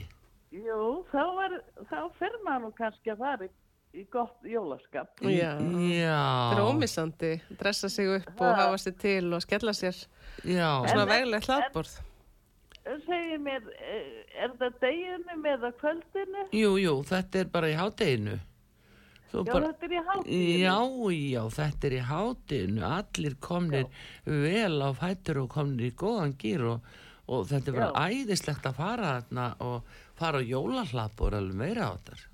Jú, þá, var, þá fer maður nú kannski að fara í, í gott jólaskap. Já. Já. Það er ómissandi, dressa sig upp og hafa sér til og skella sér Já. svona veglegt hlaðborð. Segir mér, eh, er það deginum eða kvöldinu? Jú, jú, þetta er bara í hátteginu. Já, bara, þetta er í hátteginu. já, já, þetta er í hátteginu. Allir komnir vel á fætur og komnir í góðan gýr og, og þetta er bara æðislegt að fara þarna og fara á jólahlapp og alveg meira á þetta.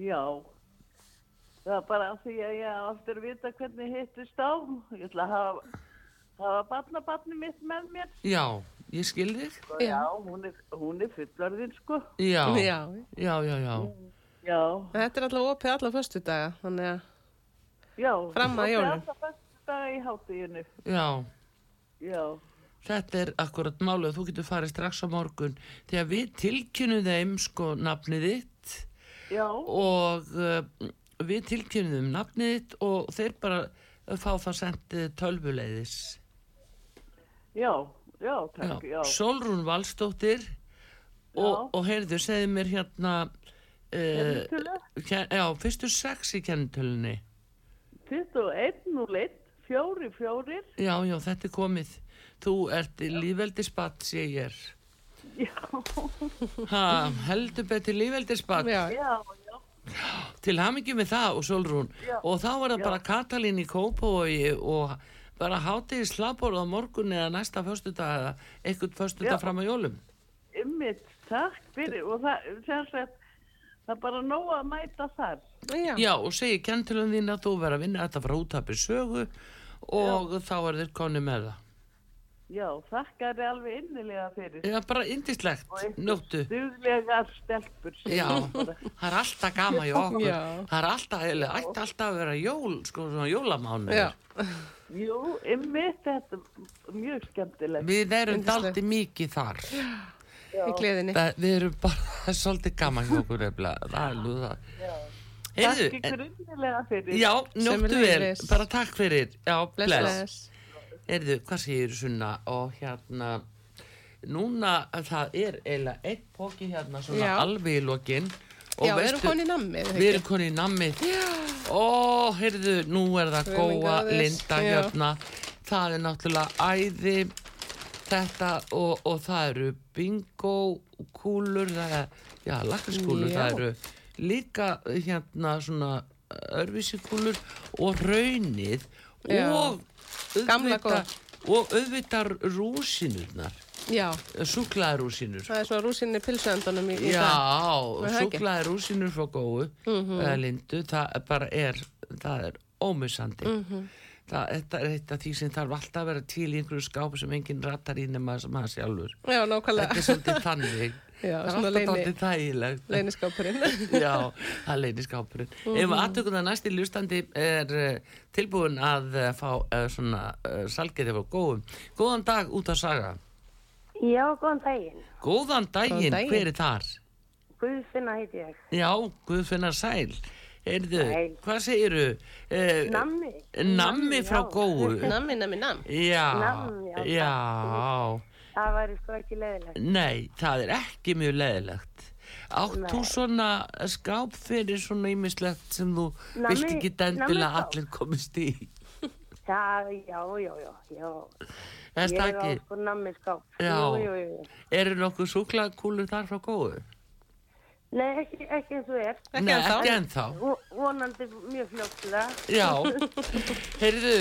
Já. Það er bara því að ég að vita hvernig hittist á. Ég ætla að hafa, hafa barnabarni mitt með mér. Já, ég skil þig. Og já, hún er, hún er fullorðin, sko. Já, Já. já, já, já. Já, Þetta er alltaf opið alla föstudaga, þannig að já. Fram að jólum. Það alltaf dag í hátteginu. Já, Já, þetta er akkurat málið. Þú getur farið strax á morgun þegar við tilkynum þeim sko nafnið þitt já, og uh, við tilkynum þeim nafnið þitt og þeir bara fá það sendið tölvuleiðis. Já, já, takk, já. Solrún Valstóttir og, og heyrðu, segðu mér hérna uh, Kennitölu? ken, já, fyrstu sex í kennitölunni. 21.01, fjóri, fjórir. já, já, þetta er komið. Þú ert lífveldisbatt sé ég. Er Já, ha, heldur betur lífveldisbatt já, já, já. til hamingi með það og Solrún Já. og þá var það bara Katalín í Kópavogi og bara hátegi slapor á morgun eða næsta föstudag eða eitthvað föstudag Já. fram á jólum Ymmit, takk fyrir. Og það, sem sagt, það er bara nóg að mæta þar. já. Já, og segi kentilum þín að þú verður að vinna þetta frá útapir sögu og þá er þér konni með það. Já, þakka þér alveg innilega fyrir. Já, bara indislegt, njóttu. Duglegar stelpur. Já, það er alltaf gama í okkur. Já. Það er alltaf, eða ætti alltaf að vera jól, sko, svona jólamánu. Já. Jú, ymmit, þetta er mjög skemmtilegt. Við erum daldi mikið þar. í gleðinni. Það, við erum bara, (laughs) það er svolítið gaman hjá okkur nefnilega. Það er nú það. Takk Heyrðu, ykkur innilega fyrir. Já, njóttu vel, bara takk fyrir. Já, Bless, bless. Erðu, hvað segir Sunna og hérna núna það er eiginlega einn póki hérna svona Já. alveg í lokin Já, við erum konið nammið. við erum konið nammið ó, heyrðu, nú er það Guð minn góa góður. linda Já. hérna það er náttúrulega æði þetta og, og það eru bingo kúlur það er, já, lakriskúlur Já. það eru líka hérna svona örvísikúlur og raunið Já. og Gamla auðvitað og auðvitað rúsinurnar Já, súklaði rúsinur það er svona rúsinni pilsuendunum í, í Já, Er það ekki? súklaði rúsinur frá góðu. Mhm. eða lindu, það bara er það er ómissandi. Mhm. það, þetta er eitt af því sem þarf alltaf að vera til í einhverju skápu sem enginn rattar í nema sem maður sjálfur. Já, nákvæmlega. þetta er svolítið þannig (laughs) Já, það er svona alltaf leyni- dálítið þægilegt leyniskápurinn. (laughs) Já, það er leyniskápurinn Mhm. Ef aðtökum það næsti ljústandi er uh, tilbúin að uh, fá uh, svona uh, salgetið frá góðum Góðan dag út að saga Já, góðan daginn. Góðan daginn, daginn. hver er þar? Guðfinna heiti ég. Já, Guðfinnar Sæl Heyrðu, Sæl. hvað segiru? Uh, Nammi. Nammi frá góðu Nammi, nammi, nam. Já, Nammi, já, já Það væri sko ekki leðilegt. Nei, það er ekki mjög leðilegt Átt þú svona skáp fyrir svona ýmislegt sem þú Nammi- vilt ekki dendilega allir komist í (laughs) Já, já, já, já, já. Er það Ég ekki? á sko nammi skáp. Já. Eru nokkuð súklakúlur þar frá góðu? Nei, ekki, ekki eins og er. Nei, ekki ennþá. Vo- Vonandi mjög fljóttilega. Já, (laughs) heyrðu,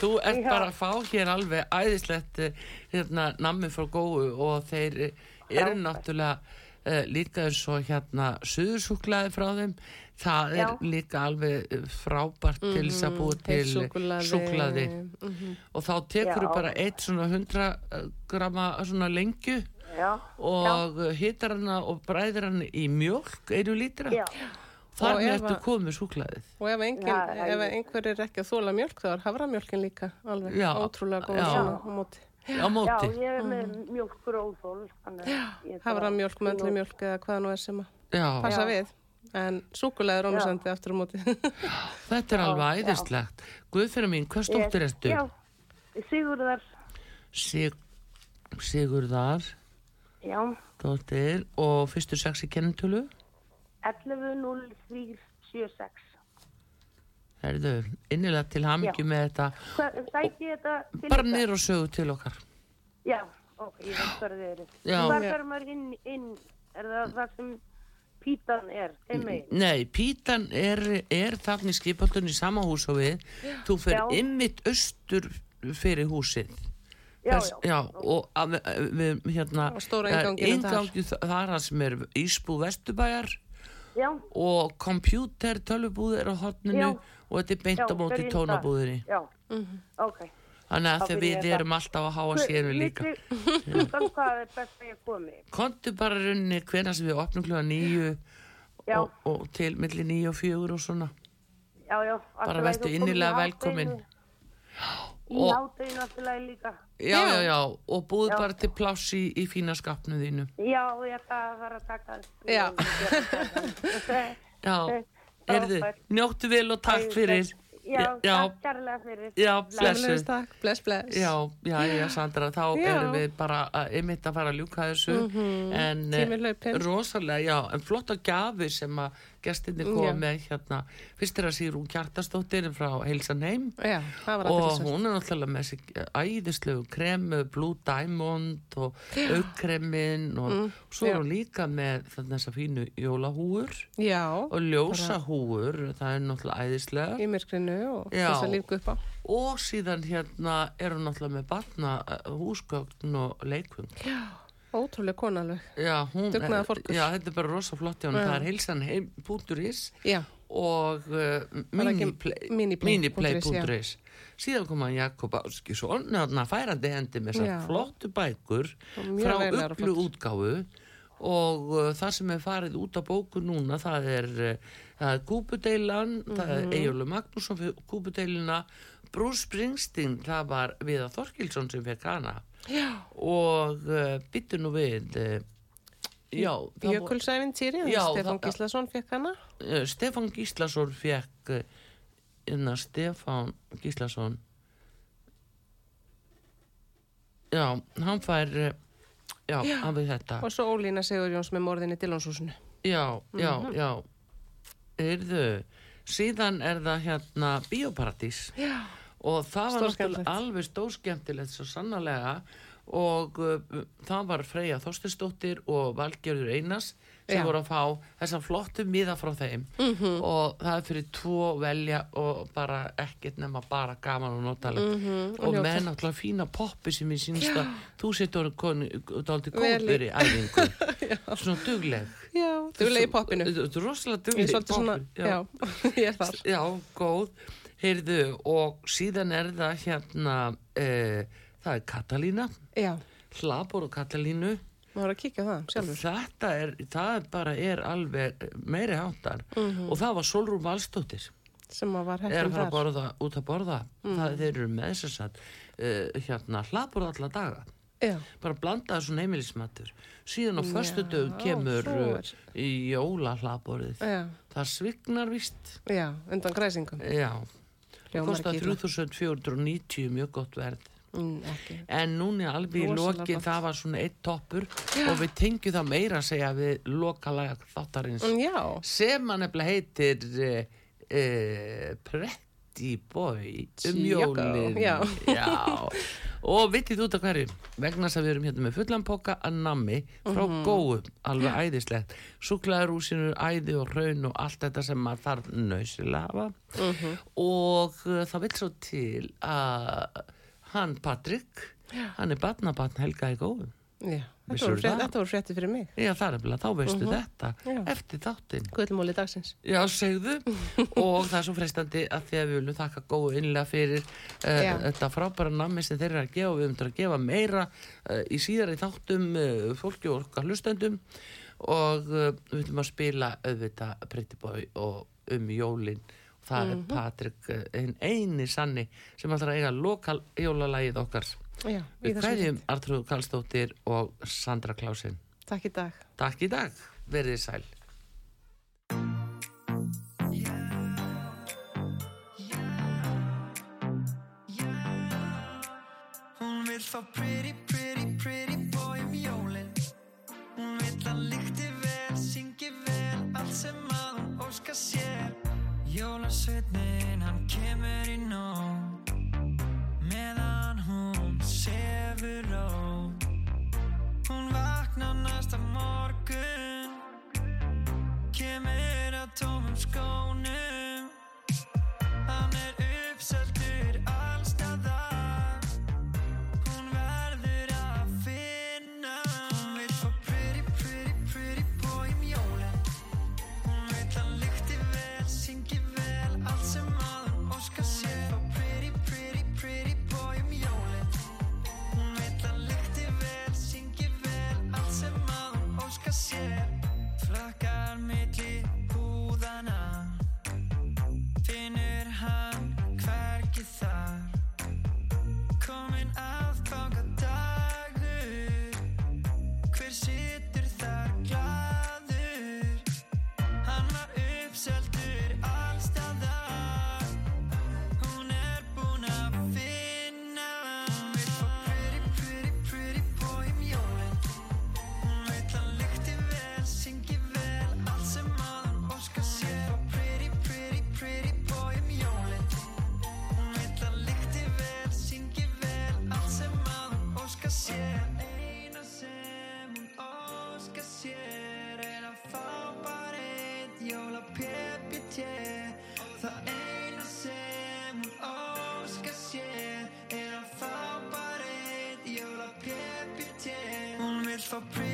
þú ert Já. bara að fá hér alveg æðislegt eh, hérna, nammi frá góðu og þeir eh, eru náttúrulega uh, líka eins og hérna suðursúklaði frá þeim það er Já. líka alveg eh, frábært til þess að búa Mhm, til heilsúkkulaði. súklaði Mhm. og þá tekur Já. bara eitt svona 100 grama svona lengju Já. og hitar hana og bræðir hana í mjölk einu lítra þar ertu komið súklaðið Og ef, engin, Já, ef einhver er ekki að þóla mjölk þá er haframjölkin líka alveg Já, ótrúlega góð á móti. á móti Já, ég er með mjölkur óþól. Haframjölk, möndlumjölk eða hvað nú er sem að Já. passa Já. við. En súkulega er ómisandi aftur á móti. (laughs) Þetta er Já, alveg æðislegt. Guðfinna mín, hvað stóttir ertu? Já, Sigurðar. Sig, Sigurðar, Já, dóttir og fyrstu sex í kennitölu. 11.0376. Herðu, innilega til hamingju Já. með þetta. Ég þetta til Bara ykkar? niður og sögu til okkar. Já, ok, ég veit hvað þið eru. Já. Hvað Já. fer maður inn, inn, er það það sem pítan er? Nei, pítan er, er þarna í skipaldunni í sama hús og við. Þú fer Já. ymmit austur fyrir húsið. Já, Þess- já, og að, við, hérna er innganginum þar. þar sem er Ísbú Vesturbæjar Já. og kompjúter tölvubúð er á hotninu Já. og þetta er beint á Já, móti tónabúðinni þar. Já, ok. þannig að þegar við erum alltaf að háa séru líka Klukkan (laughs) hvað er best að ég komi? kontu bara runni hvena sem við opnum klúa nýju Já. og, og til milli nýju og fjögur og svona Já, já. Bara í innilega velkomin. Í alltaf lagi líka. já, já, já, og búið Já. bara til pláss í, í fína skapnu þínu Já, ég ætla að fara að taka (laughs) Já. já, erðu, njóttu vel og takk fyrir Já, já, takk kærlega fyrir. já, blessu takk, bless, bless. Já, já, já, Sandra, þá Já. erum við bara einmitt að fara að ljúka þessu Mhm. en Tíminn eh, rosalega, já, en flotta gafi sem að gestinni Já. koma með hérna, fyrst er að Sigrún Kjartastóttir frá Heilsan heim Já, og hún er náttúrulega með sig æðislegu krem, Blue Diamond og aukremin og Mm, svo er já. hún líka með þarna þessa fínu jólahúur Já. og ljósahúur, það er náttúrulega æðislega Í myrkrinu og Já. þess að líka upp á. og síðan hérna er hún náttúrulega með batna húsgögn og leikvöng Ótrúlega konalög. já, hún Dugnaðar fólkur. já, þetta er bara rosa flott hjá hún það er heilsan heim.is Já. og uh, miniplay.is, síðan kom hann Jakob Áskísson þarna færandi hendi með þessar flottu bækur frá flottar. útgáfu og uh, það sem er farið út á bóku núna það er, uh, það er Kúpudeilan það er Mhm. Egilur Magnússon fyrir Kúpudeilina Bruce Springsteen það var Viðar Þorkilsson sem fekk hana Já. og uh, byttu nú við uh, já, Jökulsæfintýri, Stefán Gíslason fekk hana. uh, Stefán Gíslason fekk innan Stefán Gíslason já, hann fær já, Já. hann við þetta Og svo Ólína Sigurjóns með morðinni Dillonshúsinu. já, já, Mhm. já Yrðu, síðan er það hérna Bíóparadís Já. Og það var náttúrulega alveg stórskemmtilegt svo sannarlega. Og uh, það var Freyja Þorstinsdóttir og Valgerður Einars sem Já. voru að fá þessa flottu miða frá þeim. Mhm. og það er fyrir tvo velja og bara ekkert nema bara gaman og notalegt Mhm, og og með náttúrulega fína poppi sem ég sínst að þú Vel í- góður í æfingu. (laughs) Svona dugleg. Já, dugleg í poppinu. Rosalega dugleg í poppinu. (laughs) Ég er þar. Já, góð. Heyrðu, og síðan er það hérna, uh, það er Katalína, Já, Hlabor og Katalínu. maður er að kíkja á það sjálfur. Þetta er, það er bara er alveg meiri háttar. Mhm. Og það var Solrún Valstóttir. Sem að var Er heppin að fara þar. að borða, út að borða. Mhm. Það þeir eru með þess að uh, hérna, Hlabor alla daga. Já. Bara blanda þessu heimilismatur. Síðan á Já, föstu dögum kemur er- í jóla hlaborið. Já. Það svignar vist. Já, undan græsingum. Já. Kostar ekki illa. 3490, mjög gott verð. Mm. En núna alveg í gott. það var svona eitt toppur Já. og við tengjum það meira að segja við lokalega þáttarins Mm, já. sem hann nefnilega heitir uh, uh, Pretty Boy um jólin já. (laughs) Og vitið út af hverju? Vegna þess að við erum hérna með fullan póka að nammi frá Mhm. góum, alveg æðislegt. Súklaðurúsinu, æði og raun og allt þetta sem maður þarf nöðsilega að hafa. Mhm. og uh, það vil svo til að hann Patrik hann er barnabarn Helga í góðum Já, þetta voru, frétt, það? þetta voru frétti fyrir mig. Já, það er bara, þá veistu Mhm. þetta Já. eftir þáttinn Guðlumóli dagsins. Já, segðu (laughs) og það er svo freistandi að því að við viljum þakka góðu innlega fyrir uh, þetta frábæra nammi sem þeir eru að gefa við höfum til að gefa meira uh, í síðari þáttum uh, fólki og okkar hlustendum og uh, við viljum að spila auðvitað Pretty Boy og um jólin það Mhm. er Patrik uh, einn eini sanni sem að eiga lokal jólalagið okkar Já, við hverjum Artrúð Karlsdóttir og Sandra Klásin. Takk í dag. Takk í dag, verið þið sæl. Hún vill fá pretty, pretty, pretty boy um jólin. Hún vill að lykti vel, syngi vel Allt sem að hún óska sér. Jólasveitnin, hann kemur í nóg sefur ró Hún vaknar næsta morgun. Kemur að tómum skónum. Hann er uppseldur fá pretty